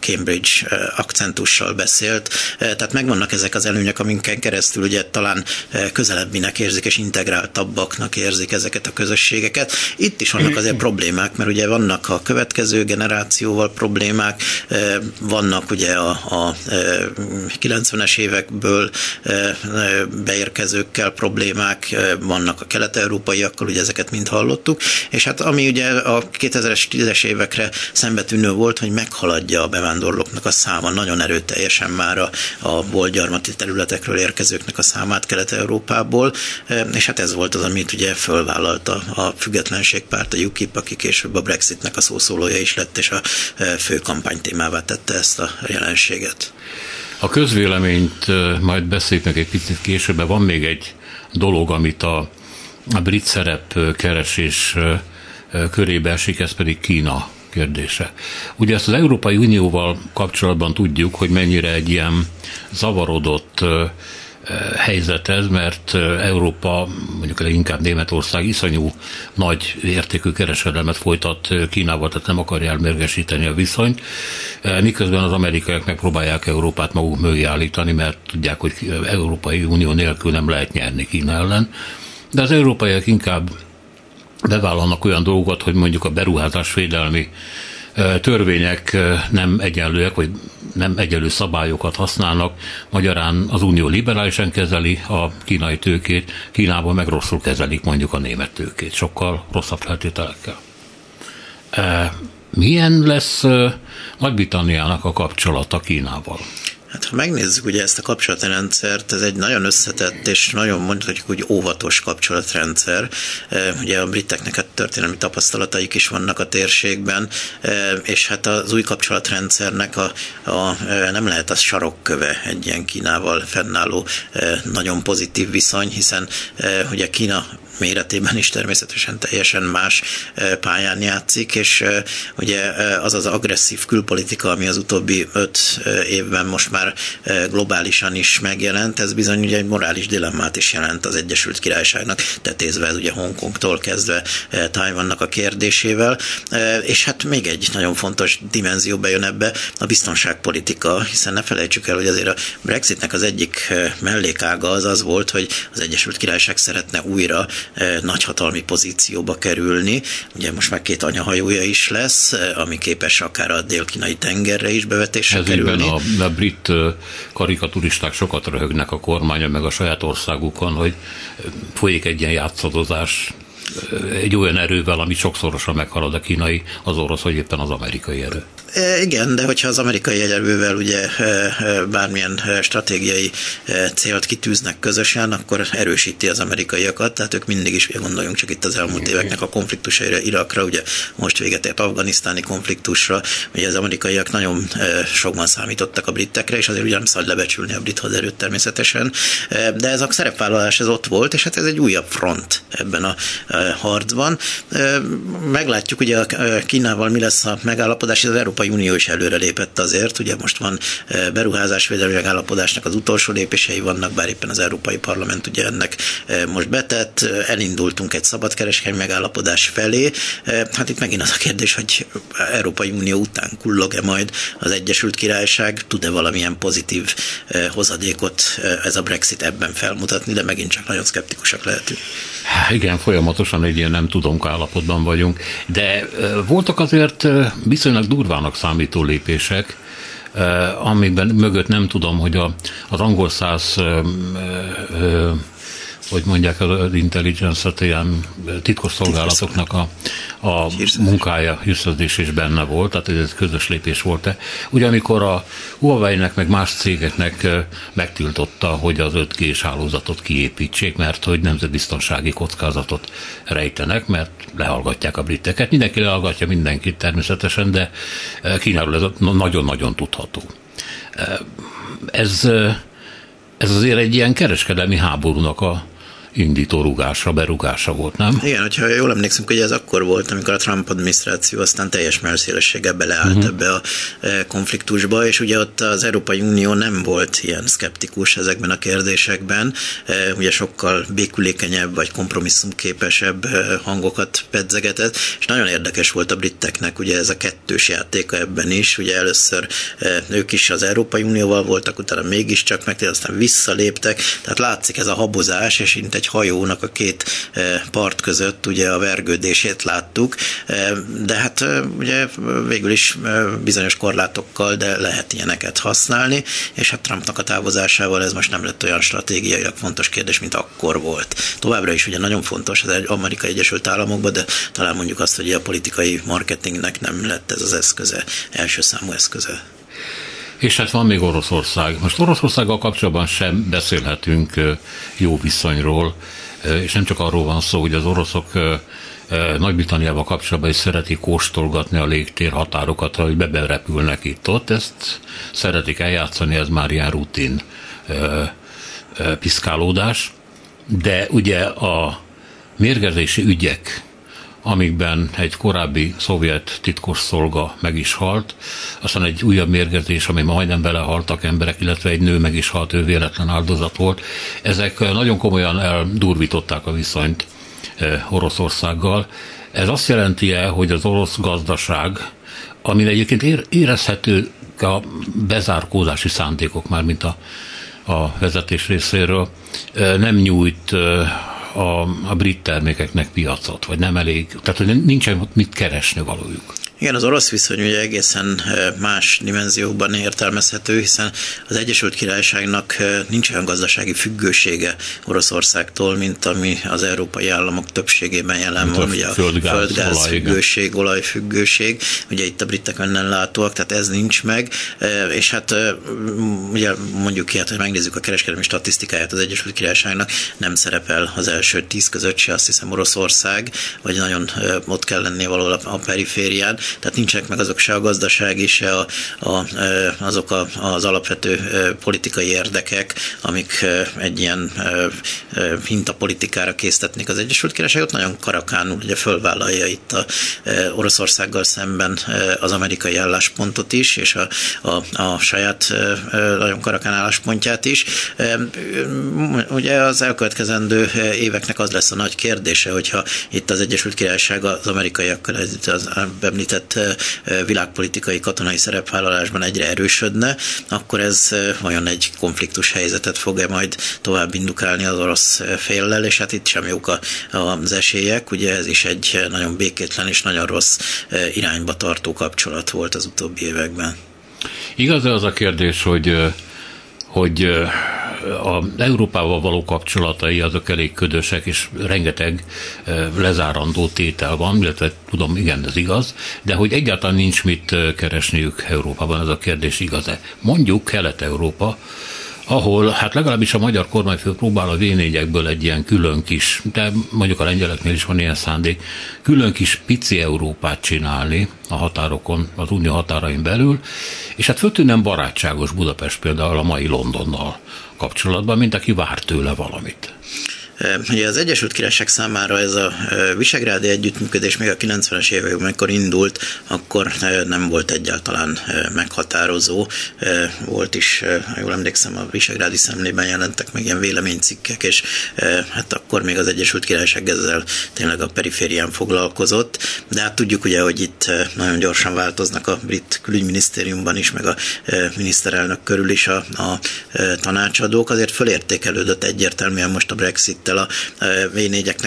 Speaker 3: Cambridge akcentussal beszélt. Tehát megvannak ezek az előnyök, aminken keresztül ugye talán közelebbinek érzik és integráltabbaknak érzik ezeket a közösségeket. Itt is vannak azért problémák, mert ugye vannak a következő generációval problémák, vannak vannak ugye a, a 90-es évekből beérkezőkkel problémák, vannak a kelet-európaiakkal, ugye ezeket mind hallottuk, és hát ami ugye a 2000-es, 10-es évekre szembetűnő volt, hogy meghaladja a bevándorlóknak a száma. Nagyon erőteljesen már a, a volt gyarmati területekről érkezőknek a számát Kelet-Európából, és hát ez volt az, amit ugye fölvállalta a függetlenségpárt, a UKIP, aki később a Brexitnek a szószólója is lett, és a fő kampánytémává tette ezt a jelenséget.
Speaker 2: A közvéleményt majd beszéljük egy picit később, de van még egy dolog, amit a, a brit szerep keresés körébe esik, ez pedig Kína kérdése. Ugye ezt az Európai Unióval kapcsolatban tudjuk, hogy mennyire egy ilyen zavarodott helyzet ez, mert Európa, mondjuk leginkább Németország iszonyú nagy értékű kereskedelmet folytat Kínával, tehát nem akarja elmérgesíteni a viszonyt, miközben az amerikaiak megpróbálják Európát maguk mögé állítani, mert tudják, hogy Európai Unió nélkül nem lehet nyerni Kína ellen. De az európaiak inkább bevállalnak olyan dolgokat, hogy mondjuk a beruházásvédelmi törvények nem egyenlőek, vagy nem egyenlő szabályokat használnak. Magyarán az Unió liberálisan kezeli a kínai tőkét, Kínában meg rosszul kezelik mondjuk a német tőkét, sokkal rosszabb feltételekkel. Milyen lesz Nagy-Britanniának a kapcsolata Kínával?
Speaker 3: Hát ha megnézzük ugye ezt a kapcsolatrendszert, ez egy nagyon összetett és nagyon mondhatjuk hogy óvatos kapcsolatrendszer. Ugye a briteknek a történelmi tapasztalataik is vannak a térségben, és hát az új kapcsolatrendszernek a, a, nem lehet az sarokköve egy ilyen Kínával fennálló nagyon pozitív viszony, hiszen ugye Kína méretében is természetesen teljesen más e, pályán játszik, és e, ugye e, az az agresszív külpolitika, ami az utóbbi öt évben most már globálisan is megjelent, ez bizony ugye egy morális dilemmát is jelent az Egyesült Királyságnak, tetézve ez ugye Hongkongtól kezdve Tajvannak a kérdésével, és hát még egy nagyon fontos dimenzió bejön ebbe, a biztonságpolitika, hiszen ne felejtsük el, hogy azért a Brexitnek az egyik mellékága az az volt, hogy az Egyesült Királyság szeretne újra nagyhatalmi pozícióba kerülni. Ugye most már két anyahajója is lesz, ami képes akár a dél-kínai tengerre is bevetésre Ez kerülni.
Speaker 2: A, a brit karikaturisták sokat röhögnek a kormánya meg a saját országukon, hogy folyik egy ilyen játszadozás egy olyan erővel, ami sokszorosan meghalad a kínai, az orosz, vagy éppen az amerikai erő.
Speaker 3: E, igen, de hogyha az amerikai egyelővel ugye e, e, bármilyen stratégiai célt kitűznek közösen, akkor erősíti az amerikaiakat, tehát ők mindig is, gondoljunk csak itt az elmúlt éveknek a konfliktusaira, Irakra, ugye most véget ért afganisztáni konfliktusra, ugye az amerikaiak nagyon sokban számítottak a britekre, és azért ugye nem szabad lebecsülni a brit haderőt természetesen, de ez a szerepvállalás ez ott volt, és hát ez egy újabb front ebben a harcban. Meglátjuk, ugye a Kínával mi lesz a megállapodás, az Európai Unió is előrelépett azért, ugye most van beruházásvédelmi megállapodásnak az utolsó lépései vannak, bár éppen az Európai Parlament ugye ennek most betett, elindultunk egy szabadkereskedelmi megállapodás felé. Hát itt megint az a kérdés, hogy Európai Unió után kullog-e majd az Egyesült Királyság, tud-e valamilyen pozitív hozadékot ez a Brexit ebben felmutatni, de megint csak nagyon szkeptikusak lehetünk.
Speaker 2: Igen, folyamatosan egy ilyen nem tudom állapotban vagyunk, de voltak azért viszonylag durvának számító lépések, amiben mögött nem tudom, hogy a, az angol száz hogy mondják az intelligence ilyen titkos szolgálatoknak a, a munkája, hírszerzés is benne volt, tehát ez közös lépés volt-e. Ugye amikor a Huawei-nek meg más cégeknek megtiltotta, hogy az 5G-s hálózatot kiépítsék, mert hogy nemzetbiztonsági kockázatot rejtenek, mert lehallgatják a briteket. Mindenki lehallgatja mindenkit természetesen, de Kínáról ez nagyon-nagyon tudható. Ez, ez azért egy ilyen kereskedelmi háborúnak a, indító rugásra, berugása volt, nem?
Speaker 3: Igen, hogyha jól emlékszem, hogy ez akkor volt, amikor a Trump adminisztráció aztán teljes merszélességgel beleállt uh-huh. ebbe a e, konfliktusba, és ugye ott az Európai Unió nem volt ilyen szkeptikus ezekben a kérdésekben, e, ugye sokkal békülékenyebb vagy kompromisszumképesebb e, hangokat pedzegetett, és nagyon érdekes volt a briteknek ugye ez a kettős játéka ebben is, ugye először ők is az Európai Unióval voltak, utána mégiscsak meg, aztán visszaléptek, tehát látszik ez a habozás, és egy hajónak a két eh, part között ugye a vergődését láttuk, eh, de hát eh, ugye végül is bizonyos korlátokkal, de lehet ilyeneket használni, és hát Trumpnak a távozásával ez most nem lett olyan stratégiailag fontos kérdés, mint akkor volt. Továbbra is ugye nagyon fontos az Amerikai Egyesült Államokban, de talán mondjuk azt, hogy a politikai marketingnek nem lett ez az eszköze, első számú eszköze.
Speaker 2: És hát van még Oroszország. Most Oroszországgal kapcsolatban sem beszélhetünk jó viszonyról, és nem csak arról van szó, hogy az oroszok nagy-Britanniával kapcsolatban is szeretik kóstolgatni a légtér határokat, hogy beberepülnek itt-ott. Ezt szeretik eljátszani, ez már ilyen rutin piszkálódás. De ugye a mérgezési ügyek amikben egy korábbi szovjet titkos szolga meg is halt, aztán egy újabb mérgezés, ami majdnem belehaltak emberek, illetve egy nő meg is halt, ő véletlen áldozat volt. Ezek nagyon komolyan eldurvították a viszonyt eh, Oroszországgal. Ez azt jelenti -e, hogy az orosz gazdaság, amin egyébként érezhető a bezárkózási szándékok már, mint a, a vezetés részéről, eh, nem nyújt eh, a, a brit termékeknek piacot, vagy nem elég, tehát hogy nincsen mit keresni valójuk.
Speaker 3: Igen, az orosz viszony ugye egészen más dimenzióban értelmezhető, hiszen az Egyesült Királyságnak nincs olyan gazdasági függősége Oroszországtól, mint ami az európai államok többségében jelen mint van, ugye a földgáz, földgáz olaj, függőség, olajfüggőség, ugye itt a britek önnen látóak, tehát ez nincs meg, és hát ugye mondjuk ki, hát, hogy megnézzük a kereskedelmi statisztikáját az Egyesült Királyságnak, nem szerepel az első tíz között se, azt hiszem Oroszország, vagy nagyon ott kell lennie valahol a periférián, tehát nincsenek meg azok se a gazdasági, se a, a, azok a, az alapvető politikai érdekek, amik egy ilyen hintapolitikára késztetnék az Egyesült Királyságot. Nagyon karakánul ugye fölvállalja itt a Oroszországgal szemben az amerikai álláspontot is, és a, a, a saját nagyon karakán álláspontját is. Ugye az elkövetkezendő éveknek az lesz a nagy kérdése, hogyha itt az Egyesült Királyság az amerikaiakkal az említett említett világpolitikai katonai szerepvállalásban egyre erősödne, akkor ez vajon egy konfliktus helyzetet fog-e majd tovább indukálni az orosz féllel, és hát itt sem jók az esélyek, ugye ez is egy nagyon békétlen és nagyon rossz irányba tartó kapcsolat volt az utóbbi években.
Speaker 2: Igaz az a kérdés, hogy hogy a Európával való kapcsolatai azok elég ködösek, és rengeteg lezárandó tétel van, illetve tudom, igen, ez igaz, de hogy egyáltalán nincs mit keresniük Európában, ez a kérdés igaz-e. Mondjuk Kelet-Európa, ahol hát legalábbis a magyar kormányfő próbál a v egy ilyen külön kis, de mondjuk a lengyeleknél is van ilyen szándék, külön kis pici Európát csinálni a határokon, az unió határain belül, és hát föltűnően barátságos Budapest például a mai Londonnal kapcsolatban, mint aki vár tőle valamit.
Speaker 3: Ugye az Egyesült Királyság számára ez a visegrádi együttműködés még a 90-es években, amikor indult, akkor nem volt egyáltalán meghatározó. Volt is, jól emlékszem, a visegrádi szemlében jelentek meg ilyen véleménycikkek, és hát akkor még az Egyesült Királyság ezzel tényleg a periférián foglalkozott, de hát tudjuk ugye, hogy itt nagyon gyorsan változnak a brit külügyminisztériumban is, meg a miniszterelnök körül is a, a tanácsadók, azért fölértékelődött egyértelműen most a Brexit-tel a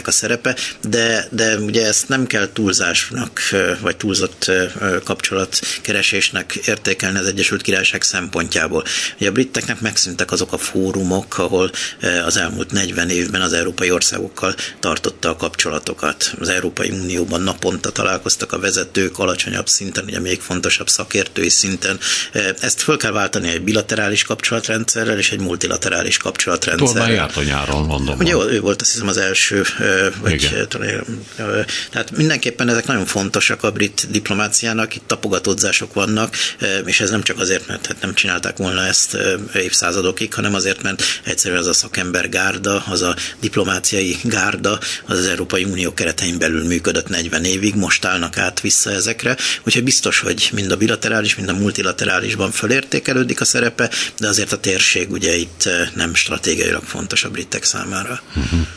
Speaker 3: v a szerepe, de, de ugye ezt nem kell túlzásnak, vagy túlzott kapcsolatkeresésnek értékelni az Egyesült Királyság szempontjából. Ugye a briteknek megszűntek azok a fórumok, ahol az elmúlt 40 évben az európai országokkal tartotta a kapcsolatokat. Az Európai Unióban naponta találkoztak a vezetők, alacsonyabb szinten, ugye még fontosabb szakértői szinten. Ezt föl kell váltani egy bilaterális kapcsolatrendszerrel és egy multilaterális kapcsolatrendszerrel.
Speaker 2: Tormán járt a nyáron, mondom.
Speaker 3: Ugye ő volt azt hiszem az első, vagy tehát mindenképpen ezek nagyon fontosak a brit diplomáciának, itt tapogatódzások vannak, és ez nem csak azért, mert hát nem csinálták volna ezt évszázadokig, hanem azért, mert egyszerűen az a szakember gárda, az a diplomáciai gárda, az az Európai Unió keretein belül működött 40 évig, most állnak át vissza ezekre, úgyhogy biztos, hogy mind a bilaterális, mind a multilaterálisban fölértékelődik a szerepe, de azért a térség ugye itt nem stratégiailag fontos a britek számára. Uh-huh.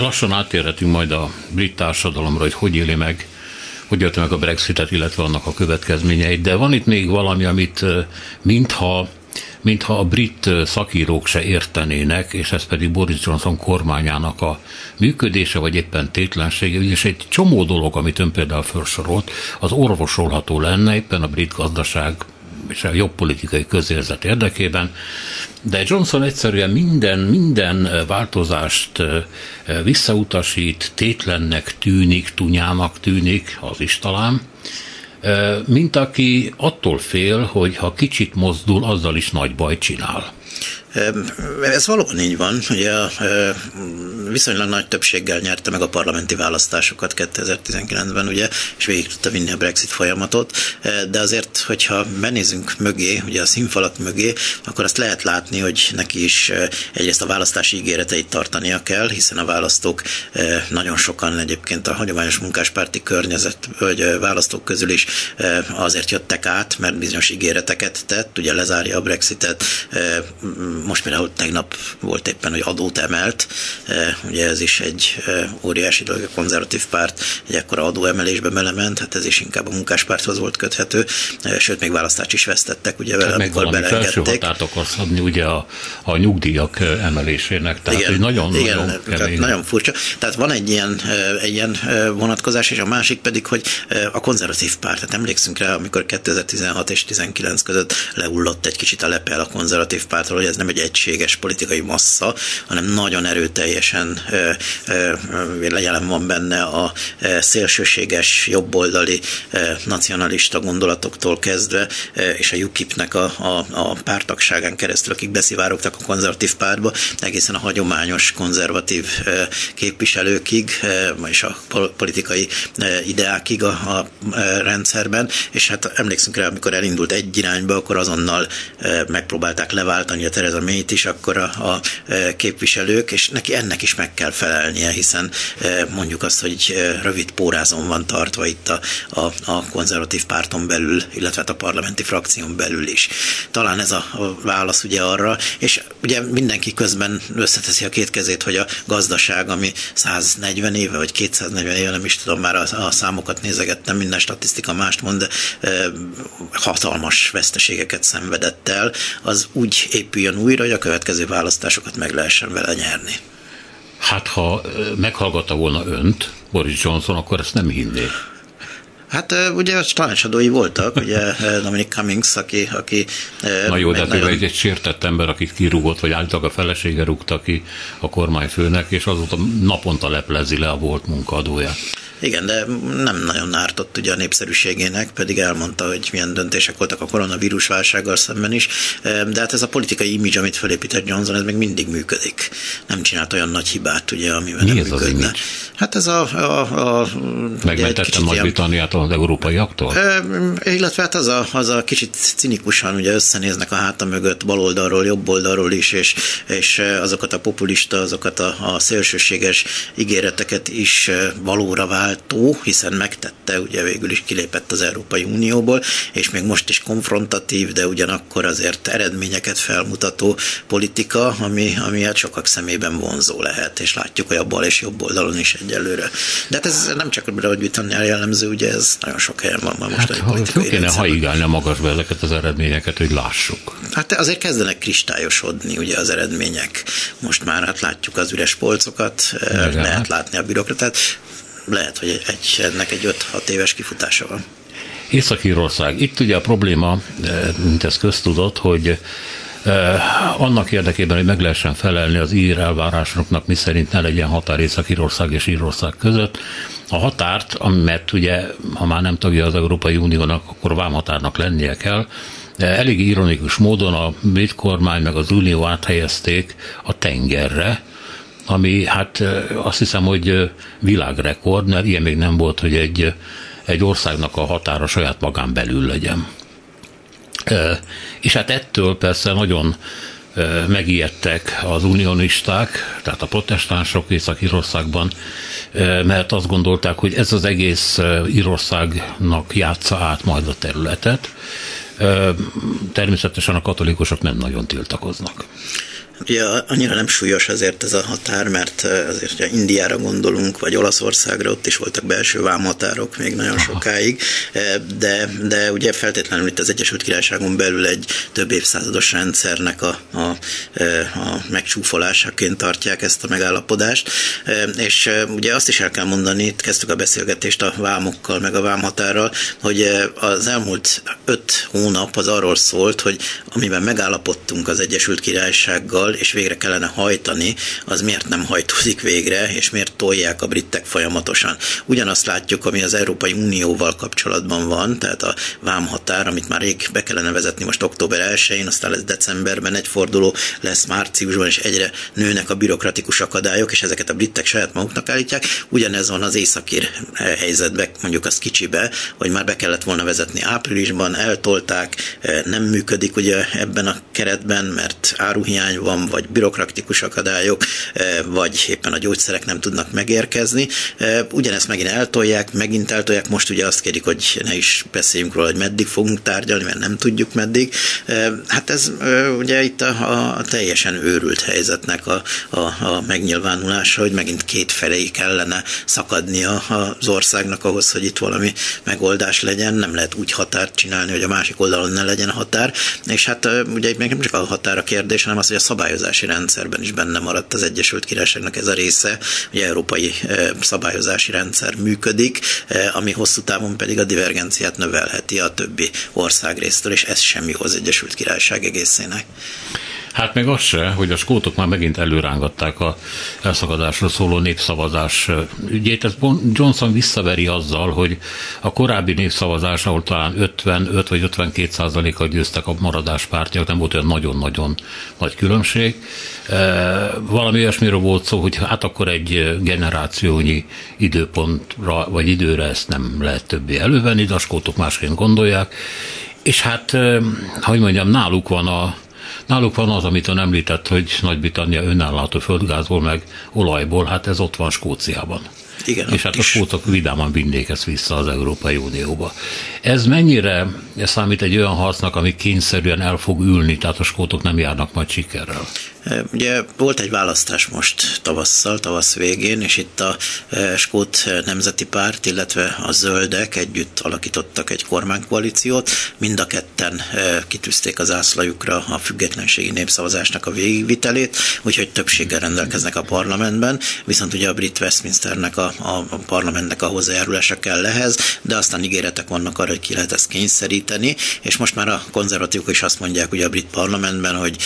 Speaker 2: Lassan átérhetünk majd a brit társadalomra, hogy hogy éli meg hogy élte meg a Brexitet, illetve annak a következményeit, de van itt még valami, amit mintha mintha a brit szakírók se értenének, és ez pedig Boris Johnson kormányának a működése, vagy éppen tétlensége, és egy csomó dolog, amit ön például felsorolt, az orvosolható lenne éppen a brit gazdaság és a jobb politikai közérzet érdekében, de Johnson egyszerűen minden, minden változást visszautasít, tétlennek tűnik, tunyának tűnik, az is talán, mint aki attól fél, hogy ha kicsit mozdul, azzal is nagy bajt csinál.
Speaker 3: Ez valóban így van. Ugye viszonylag nagy többséggel nyerte meg a parlamenti választásokat 2019-ben, ugye, és végig tudta vinni a Brexit folyamatot, de azért, hogyha benézünk mögé, ugye a színfalak mögé, akkor azt lehet látni, hogy neki is egyrészt a választási ígéreteit tartania kell, hiszen a választók nagyon sokan egyébként a hagyományos munkáspárti környezet, vagy választók közül is azért jöttek át, mert bizonyos ígéreteket tett, ugye lezárja a Brexitet, most például tegnap volt éppen, hogy adót emelt, e, ugye ez is egy e, óriási dolog, a konzervatív párt egy ekkora adóemelésbe belement, hát ez is inkább a munkáspárthoz volt köthető, e, sőt, még választást is vesztettek, ugye vele,
Speaker 2: amikor belengedték. határt akarsz adni ugye a, a nyugdíjak emelésének, tehát igen, nagyon, igen, nagyon kemény.
Speaker 3: nagyon furcsa. Tehát van egy ilyen, egy ilyen vonatkozás, és a másik pedig, hogy a konzervatív párt, tehát emlékszünk rá, amikor 2016 és 19 között leullott egy kicsit a lepel a konzervatív pártról, hogy ez nem egy egységes politikai massza, hanem nagyon erőteljesen jelen van benne a szélsőséges, jobboldali nacionalista gondolatoktól kezdve, és a UKIP-nek a, a, a pártagságán keresztül, akik beszivárogtak a konzervatív pártba, egészen a hagyományos konzervatív képviselőkig, és a politikai ideákig a, a rendszerben, és hát emlékszünk rá, amikor elindult egy irányba, akkor azonnal megpróbálták leváltani a Tereza May-t is akkor a, a e, képviselők, és neki ennek is meg kell felelnie, hiszen e, mondjuk azt, hogy e, rövid pórázon van tartva itt a, a, a konzervatív párton belül, illetve hát a parlamenti frakción belül is. Talán ez a, válasz ugye arra, és ugye mindenki közben összeteszi a két kezét, hogy a gazdaság, ami 140 éve, vagy 240 éve, nem is tudom, már a, a számokat nézegettem, minden statisztika mást mond, de hatalmas veszteségeket szenvedett el, az úgy épüljön újra, hogy a következő választásokat meg lehessen vele nyerni.
Speaker 2: Hát ha meghallgatta volna önt, Boris Johnson, akkor ezt nem hinné.
Speaker 3: Hát ugye tanácsadói voltak, ugye Dominic Cummings, aki... aki
Speaker 2: Na jó, de hát nagyon... egy, egy sértett ember, akit kirúgott, vagy álltak a felesége rúgta ki a kormányfőnek, és azóta naponta leplezi le a volt munkadóját.
Speaker 3: Igen, de nem nagyon ártott ugye a népszerűségének, pedig elmondta, hogy milyen döntések voltak a koronavírus válsággal szemben is, de hát ez a politikai image, amit felépített Johnson, ez még mindig működik. Nem csinált olyan nagy hibát, ugye, amivel Mi nem ez működne. Az hát ez a... a, a
Speaker 2: Megmentette Nagy-Britanniát az európaiaktól? E,
Speaker 3: illetve hát az a, az a kicsit cinikusan ugye összenéznek a háta mögött bal oldalról, jobb oldalról is, és, és azokat a populista, azokat a, a szélsőséges ígéreteket is valóra váltó, hiszen megtette, ugye végül is kilépett az Európai Unióból, és még most is konfrontatív, de ugyanakkor azért eredményeket felmutató politika, ami, ami hát sokak szemében vonzó lehet, és látjuk, hogy a bal és jobb oldalon is egyelőre. De hát ez nem csak a Britannia jellemző, ugye ez nagyon sok helyen van
Speaker 2: ma most. Hát, ha, kéne haigálni a magasba ezeket az eredményeket, hogy lássuk.
Speaker 3: Hát azért kezdenek kristályosodni ugye az eredmények. Most már hát látjuk az üres polcokat, Igen, lehet látni a bürokratát, lehet, hogy egy, ennek egy 5-6 éves kifutása van.
Speaker 2: Észak-Írország. Itt ugye a probléma, mint ez köztudott, hogy annak érdekében, hogy meg lehessen felelni az ír elvárásoknak, miszerint ne legyen határ Észak-Írország és Írország között, a határt, amit ugye, ha már nem tagja az Európai Uniónak, akkor vámhatárnak lennie kell, de elég ironikus módon a brit kormány meg az Unió áthelyezték a tengerre, ami hát azt hiszem, hogy világrekord, mert ilyen még nem volt, hogy egy, egy országnak a határa saját magán belül legyen. És hát ettől persze nagyon megijedtek az unionisták, tehát a protestánsok Észak-Írországban, mert azt gondolták, hogy ez az egész Írországnak játsza át majd a területet. Természetesen a katolikusok nem nagyon tiltakoznak.
Speaker 3: Ugye annyira nem súlyos azért ez a határ, mert azért, ha Indiára gondolunk, vagy Olaszországra, ott is voltak belső vámhatárok még nagyon sokáig, de, de ugye feltétlenül itt az Egyesült Királyságon belül egy több évszázados rendszernek a, a, a megcsúfolásaként tartják ezt a megállapodást, és ugye azt is el kell mondani, itt kezdtük a beszélgetést a vámokkal, meg a vámhatárral, hogy az elmúlt öt hónap az arról szólt, hogy amiben megállapodtunk az Egyesült Királysággal, Európával, és végre kellene hajtani, az miért nem hajtódik végre, és miért tolják a britek folyamatosan. Ugyanazt látjuk, ami az Európai Unióval kapcsolatban van, tehát a vámhatár, amit már rég be kellene vezetni most október 1-én, aztán lesz decemberben egy forduló, lesz márciusban, és egyre nőnek a bürokratikus akadályok, és ezeket a britek saját maguknak állítják. Ugyanez van az északír helyzetben, mondjuk azt kicsibe, hogy már be kellett volna vezetni áprilisban, eltolták, nem működik ugye ebben a keretben, mert áruhiány van, vagy bürokratikus akadályok, eh, vagy éppen a gyógyszerek nem tudnak megérkezni. Eh, ugyanezt megint eltolják, megint eltolják, most ugye azt kérik, hogy ne is beszéljünk róla, hogy meddig fogunk tárgyalni, mert nem tudjuk meddig. Eh, hát ez ugye itt a, a teljesen őrült helyzetnek a, a, a megnyilvánulása, hogy megint két felé kellene szakadnia az országnak ahhoz, hogy itt valami megoldás legyen. Nem lehet úgy határt csinálni, hogy a másik oldalon ne legyen határ. És hát ugye nem csak a határ a kérdés, hanem az, hogy a szabály szabályozási rendszerben is benne maradt az Egyesült Királyságnak ez a része, hogy európai szabályozási rendszer működik, ami hosszú távon pedig a divergenciát növelheti a többi ország résztől, és ez sem jó az Egyesült Királyság egészének.
Speaker 2: Hát még az se, hogy a skótok már megint előrángatták a elszakadásról szóló népszavazás ügyét. Ez Johnson visszaveri azzal, hogy a korábbi népszavazás, ahol talán 55 vagy 52 százaléka győztek a maradás pártjak, nem volt olyan nagyon-nagyon nagy különbség. Valami olyasmiről volt szó, hogy hát akkor egy generációnyi időpontra vagy időre ezt nem lehet többé elővenni, de a skótok másként gondolják. És hát, hogy mondjam, náluk van a Náluk van az, amit ön említett, hogy Nagy-Britannia önállátó földgázból, meg olajból, hát ez ott van Skóciában. Igen, és hát a skótok vidáman vinnék ezt vissza az Európai Unióba. Ez mennyire számít egy olyan harcnak, ami kényszerűen el fog ülni, tehát a skótok nem járnak majd sikerrel?
Speaker 3: Ugye volt egy választás most tavasszal, tavasz végén, és itt a Skót Nemzeti Párt, illetve a Zöldek együtt alakítottak egy kormánykoalíciót. Mind a ketten kitűzték az ászlajukra a függetlenségi népszavazásnak a végigvitelét, úgyhogy többséggel rendelkeznek a parlamentben, viszont ugye a brit Westminsternek a, a parlamentnek a hozzájárulása kell lehez, de aztán ígéretek vannak arra, hogy ki lehet ezt kényszeríteni, és most már a konzervatívok is azt mondják ugye a brit parlamentben, hogy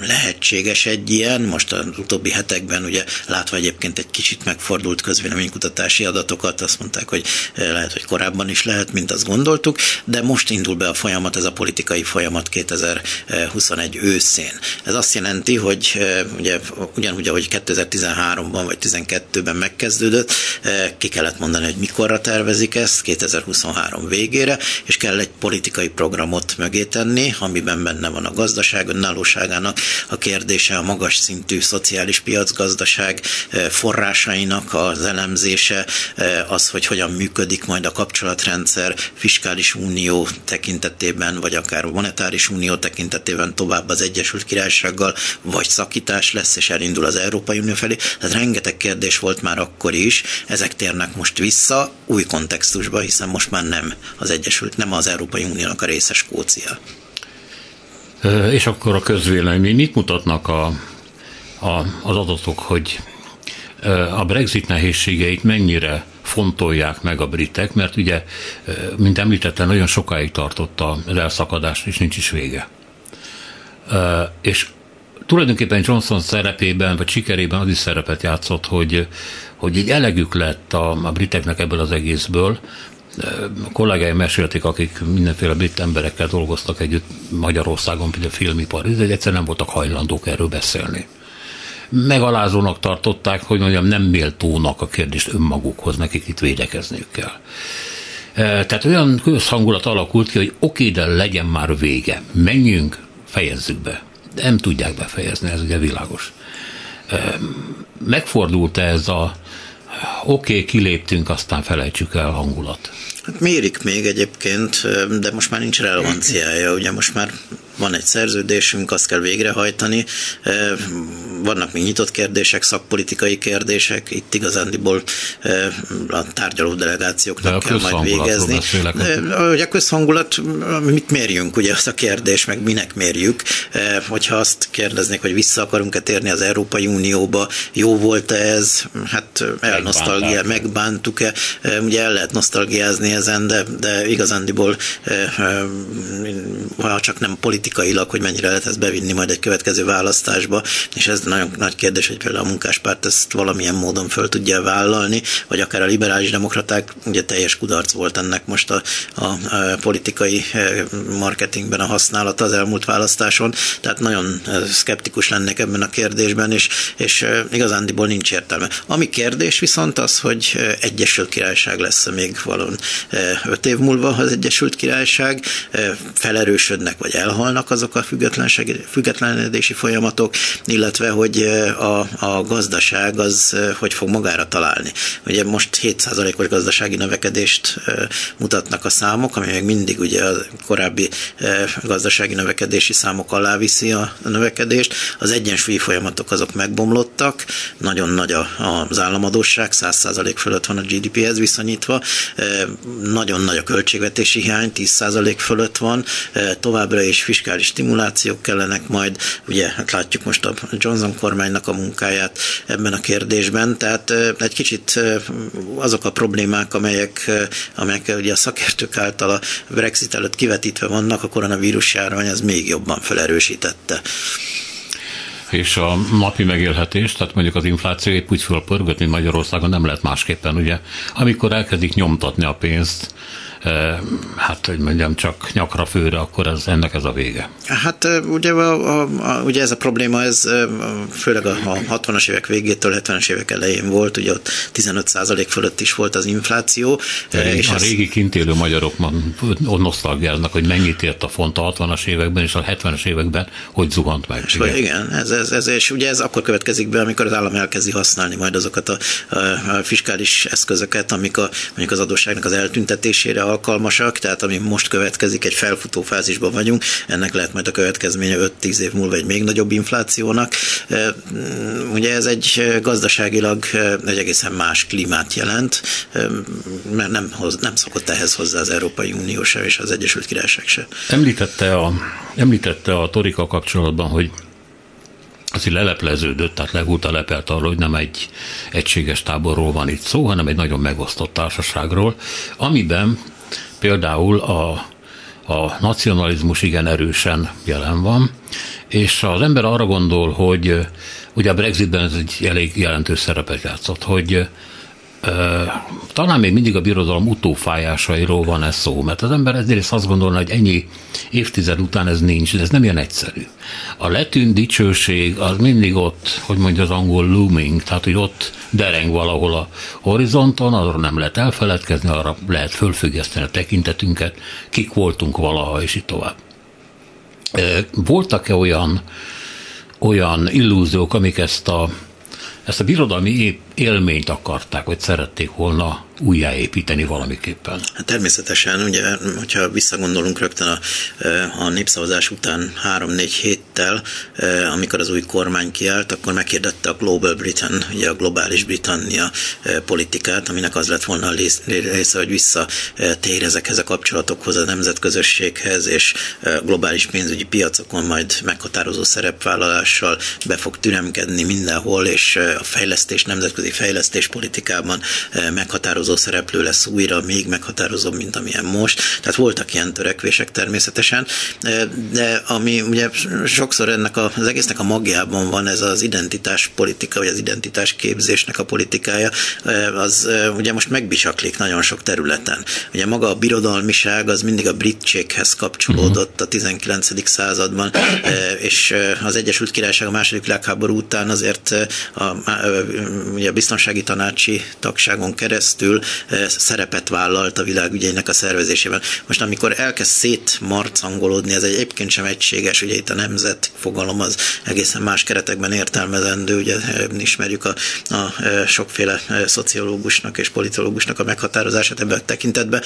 Speaker 3: lehetséges, lehetséges egy ilyen, most az utóbbi hetekben ugye látva egyébként egy kicsit megfordult közvéleménykutatási adatokat, azt mondták, hogy lehet, hogy korábban is lehet, mint azt gondoltuk, de most indul be a folyamat, ez a politikai folyamat 2021 őszén. Ez azt jelenti, hogy ugye ugyanúgy, ahogy 2013-ban vagy 2012-ben megkezdődött, ki kellett mondani, hogy mikorra tervezik ezt, 2023 végére, és kell egy politikai programot mögé tenni, amiben benne van a gazdaság önállóságának a kérdése, a magas szintű szociális piacgazdaság forrásainak az elemzése, az, hogy hogyan működik majd a kapcsolatrendszer, fiskális unió tekintetében, vagy akár monetáris unió tekintetében tovább az Egyesült Királysággal, vagy szakítás lesz, és elindul az Európai Unió felé. Tehát rengeteg kérdés volt már akkor is, ezek térnek most vissza új kontextusba, hiszen most már nem az Egyesült, nem az Európai Uniónak a része Skócia.
Speaker 2: És akkor a közvélemény, mit mutatnak a, a, az adatok, hogy a Brexit nehézségeit mennyire fontolják meg a britek, mert ugye, mint említettem, nagyon sokáig tartott az elszakadás, és nincs is vége. És tulajdonképpen Johnson szerepében, vagy sikerében az is szerepet játszott, hogy, hogy egy elegük lett a, a briteknek ebből az egészből, kollégáim mesélték, akik mindenféle brit emberekkel dolgoztak együtt Magyarországon, például filmipar, de egyszerűen nem voltak hajlandók erről beszélni. Megalázónak tartották, hogy mondjam, nem méltónak a kérdést önmagukhoz, nekik itt védekezniük kell. E, tehát olyan közhangulat alakult ki, hogy oké, de legyen már vége. Menjünk, fejezzük be. De nem tudják befejezni, ez ugye világos. E, megfordult ez a oké, okay, kiléptünk, aztán felejtsük el hangulat.
Speaker 3: Hát mérik még egyébként, de most már nincs relevanciája, ugye most már van egy szerződésünk, azt kell végrehajtani. Vannak még nyitott kérdések, szakpolitikai kérdések, itt igazándiból a tárgyaló delegációknak kell majd végezni. Hogy a közhangulat, mit mérjünk, ugye az a kérdés, meg minek mérjük. Hogyha azt kérdeznék, hogy vissza akarunk-e térni az Európai Unióba, jó volt-e ez, hát elnosztalgia, megbántuk-e, ugye el lehet nosztalgiázni ezen, de, de igazándiból ha csak nem politikai politikailag, hogy mennyire lehet ezt bevinni majd egy következő választásba, és ez nagyon nagy kérdés, hogy például a munkáspárt ezt valamilyen módon föl tudja vállalni, vagy akár a liberális demokraták, ugye teljes kudarc volt ennek most a, a, a politikai marketingben a használata az elmúlt választáson, tehát nagyon szkeptikus lennék ebben a kérdésben, és, és igazándiból nincs értelme. Ami kérdés viszont az, hogy Egyesült Királyság lesz még valami öt év múlva az Egyesült Királyság, felerősödnek vagy elhalnak, azok a függetlenedési folyamatok, illetve hogy a, a gazdaság az hogy fog magára találni. Ugye most 7%-os gazdasági növekedést mutatnak a számok, ami még mindig ugye a korábbi gazdasági növekedési számok alá viszi a növekedést. Az egyensúlyi folyamatok azok megbomlottak, nagyon nagy az államadóság, 100% fölött van a GDP-hez viszonyítva, nagyon nagy a költségvetési hiány, 10% fölött van, továbbra is fiskális stimulációk kellenek majd, ugye hát látjuk most a Johnson kormánynak a munkáját ebben a kérdésben, tehát egy kicsit azok a problémák, amelyek, amelyek ugye a szakértők által a Brexit előtt kivetítve vannak, a koronavírus járvány az még jobban felerősítette
Speaker 2: és a napi megélhetés, tehát mondjuk az infláció épp úgy fölpörgött, mint Magyarországon nem lehet másképpen, ugye. Amikor elkezdik nyomtatni a pénzt, hát, hogy mondjam, csak nyakra főre, akkor ez, ennek ez a vége.
Speaker 3: Hát ugye, a, a, a, ugye ez a probléma, ez főleg a, a 60-as évek végétől 70-es évek elején volt, ugye ott 15% fölött is volt az infláció.
Speaker 2: Régi, és a régi kint élő magyarok nosztalgiáznak, hogy mennyit ért a font a 60-as években és a 70-es években, hogy zuhant meg.
Speaker 3: És igen, igen ez, ez, ez, és ugye ez akkor következik be, amikor az állam elkezdi használni majd azokat a, a, a fiskális eszközöket, amik a, mondjuk az adósságnak az eltüntetésére alkalmasak, tehát ami most következik, egy felfutó fázisban vagyunk, ennek lehet majd a következménye 5-10 év múlva egy még nagyobb inflációnak. Ugye ez egy gazdaságilag egy egészen más klímát jelent, mert nem, hoz, nem szokott ehhez hozzá az Európai Unió se és az Egyesült Királyság se.
Speaker 2: Említette a, említette a Torika kapcsolatban, hogy az így lelepleződött, tehát legúta lepelt arról, hogy nem egy egységes táborról van itt szó, hanem egy nagyon megosztott társaságról, amiben például a, a nacionalizmus igen erősen jelen van, és az ember arra gondol, hogy ugye a Brexitben ez egy elég jelentős szerepet játszott, hogy talán még mindig a birodalom utófájásairól van ez szó, mert az ember ezért azt gondolna, hogy ennyi évtized után ez nincs, de ez nem ilyen egyszerű. A letűnt dicsőség az mindig ott, hogy mondja az angol looming, tehát hogy ott dereng valahol a horizonton, arról nem lehet elfeledkezni, arra lehet fölfüggeszteni a tekintetünket, kik voltunk valaha, és így tovább. Voltak-e olyan, olyan illúziók, amik ezt a, ezt a birodalmi élményt akarták, vagy szerették volna újjáépíteni valamiképpen?
Speaker 3: Hát természetesen, ugye, hogyha visszagondolunk rögtön a, a népszavazás után három-négy héttel, amikor az új kormány kiállt, akkor megkérdette a Global Britain, ugye a globális Britannia politikát, aminek az lett volna a része, hogy visszatér ezekhez a kapcsolatokhoz, a nemzetközösséghez, és globális pénzügyi piacokon majd meghatározó szerepvállalással be fog türemkedni mindenhol, és a fejlesztés nemzetközi nemzetközi fejlesztéspolitikában eh, meghatározó szereplő lesz újra, még meghatározóbb, mint amilyen most. Tehát voltak ilyen törekvések természetesen, eh, de ami ugye sokszor ennek az egésznek a magjában van ez az identitás politika, vagy az identitás képzésnek a politikája, eh, az ugye most megbisaklik nagyon sok területen. Ugye maga a birodalmiság az mindig a britséghez kapcsolódott a 19. században, és az Egyesült Királyság a második világháború után azért a, ugye biztonsági tanácsi tagságon keresztül eh, szerepet vállalt a világügyeinek a szervezésében. Most amikor elkezd szétmarcangolódni, ez egy egyébként sem egységes, ugye itt a nemzet fogalom az egészen más keretekben értelmezendő, ugye eh, ismerjük a, a eh, sokféle szociológusnak és politológusnak a meghatározását ebben a tekintetben,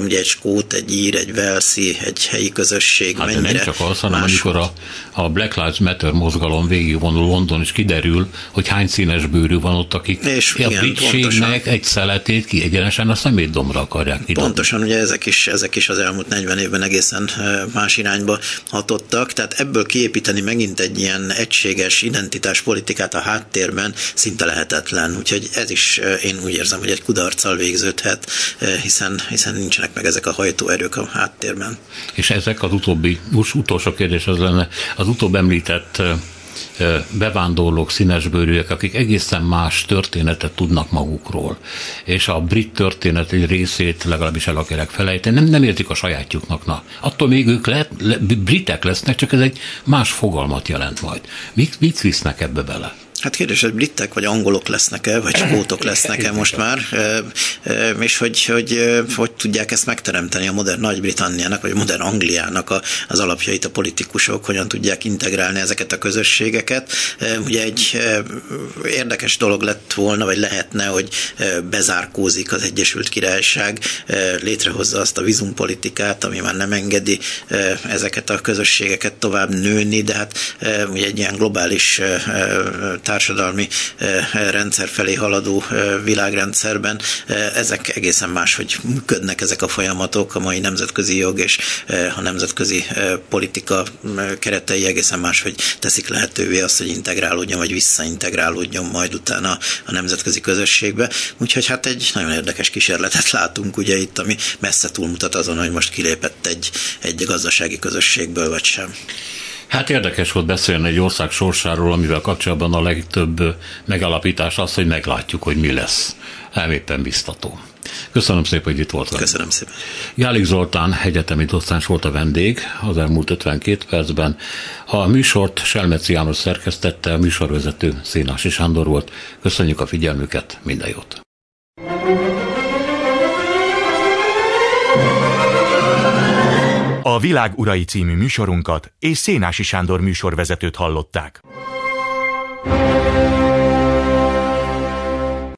Speaker 3: ugye egy skót, egy ír, egy velszi, egy helyi közösség,
Speaker 2: hát mennyire nem csak az, hanem amikor a, a Black Lives Matter mozgalom végigvonul London, és kiderül, hogy hány színes bőrű van ott, aki és a britségnek egy szeletét ki egyenesen a szemétdomra akarják
Speaker 3: kidobni. Pontosan, ugye ezek is, ezek is az elmúlt 40 évben egészen más irányba hatottak, tehát ebből kiépíteni megint egy ilyen egységes identitáspolitikát a háttérben szinte lehetetlen, úgyhogy ez is én úgy érzem, hogy egy kudarccal végződhet, hiszen, hiszen nincsenek meg ezek a hajtóerők a háttérben.
Speaker 2: És ezek az utóbbi, most utolsó kérdés az lenne, az utóbb említett bevándorlók, színesbőrűek, akik egészen más történetet tudnak magukról. És a brit történet egy részét legalábbis el akarják felejteni, nem, nem értik a sajátjuknak. Na. Attól még ők le, le, britek lesznek, csak ez egy más fogalmat jelent majd. Mit, mit visznek ebbe bele?
Speaker 3: Hát kérdés, hogy britek vagy angolok lesznek-e, vagy skótok lesznek-e most már, és hogy, hogy hogy tudják ezt megteremteni a modern Nagy-Britanniának, vagy a modern Angliának az alapjait a politikusok, hogyan tudják integrálni ezeket a közösségeket. Ugye egy érdekes dolog lett volna, vagy lehetne, hogy bezárkózik az Egyesült Királyság, létrehozza azt a vizumpolitikát, ami már nem engedi ezeket a közösségeket tovább nőni, de hát ugye egy ilyen globális társadalmi eh, rendszer felé haladó eh, világrendszerben eh, ezek egészen más, hogy működnek ezek a folyamatok, a mai nemzetközi jog és a nemzetközi politika keretei egészen más, hogy teszik lehetővé azt, hogy integrálódjon, vagy visszaintegrálódjon majd utána a nemzetközi közösségbe. Úgyhogy hát egy nagyon érdekes kísérletet látunk ugye itt, ami messze túlmutat azon, hogy most kilépett egy, egy gazdasági közösségből, vagy sem.
Speaker 2: Hát érdekes volt beszélni egy ország sorsáról, amivel kapcsolatban a legtöbb megalapítás az, hogy meglátjuk, hogy mi lesz. Nem éppen biztató. Köszönöm szépen, hogy itt voltál.
Speaker 3: Köszönöm szépen.
Speaker 2: Jálik Zoltán egyetemi docens volt a vendég az elmúlt 52 percben. A műsort Selmeci János szerkesztette, a műsorvezető Szénási Sándor volt. Köszönjük a figyelmüket, minden jót!
Speaker 1: A Világ Urai című műsorunkat és Szénási Sándor műsorvezetőt hallották.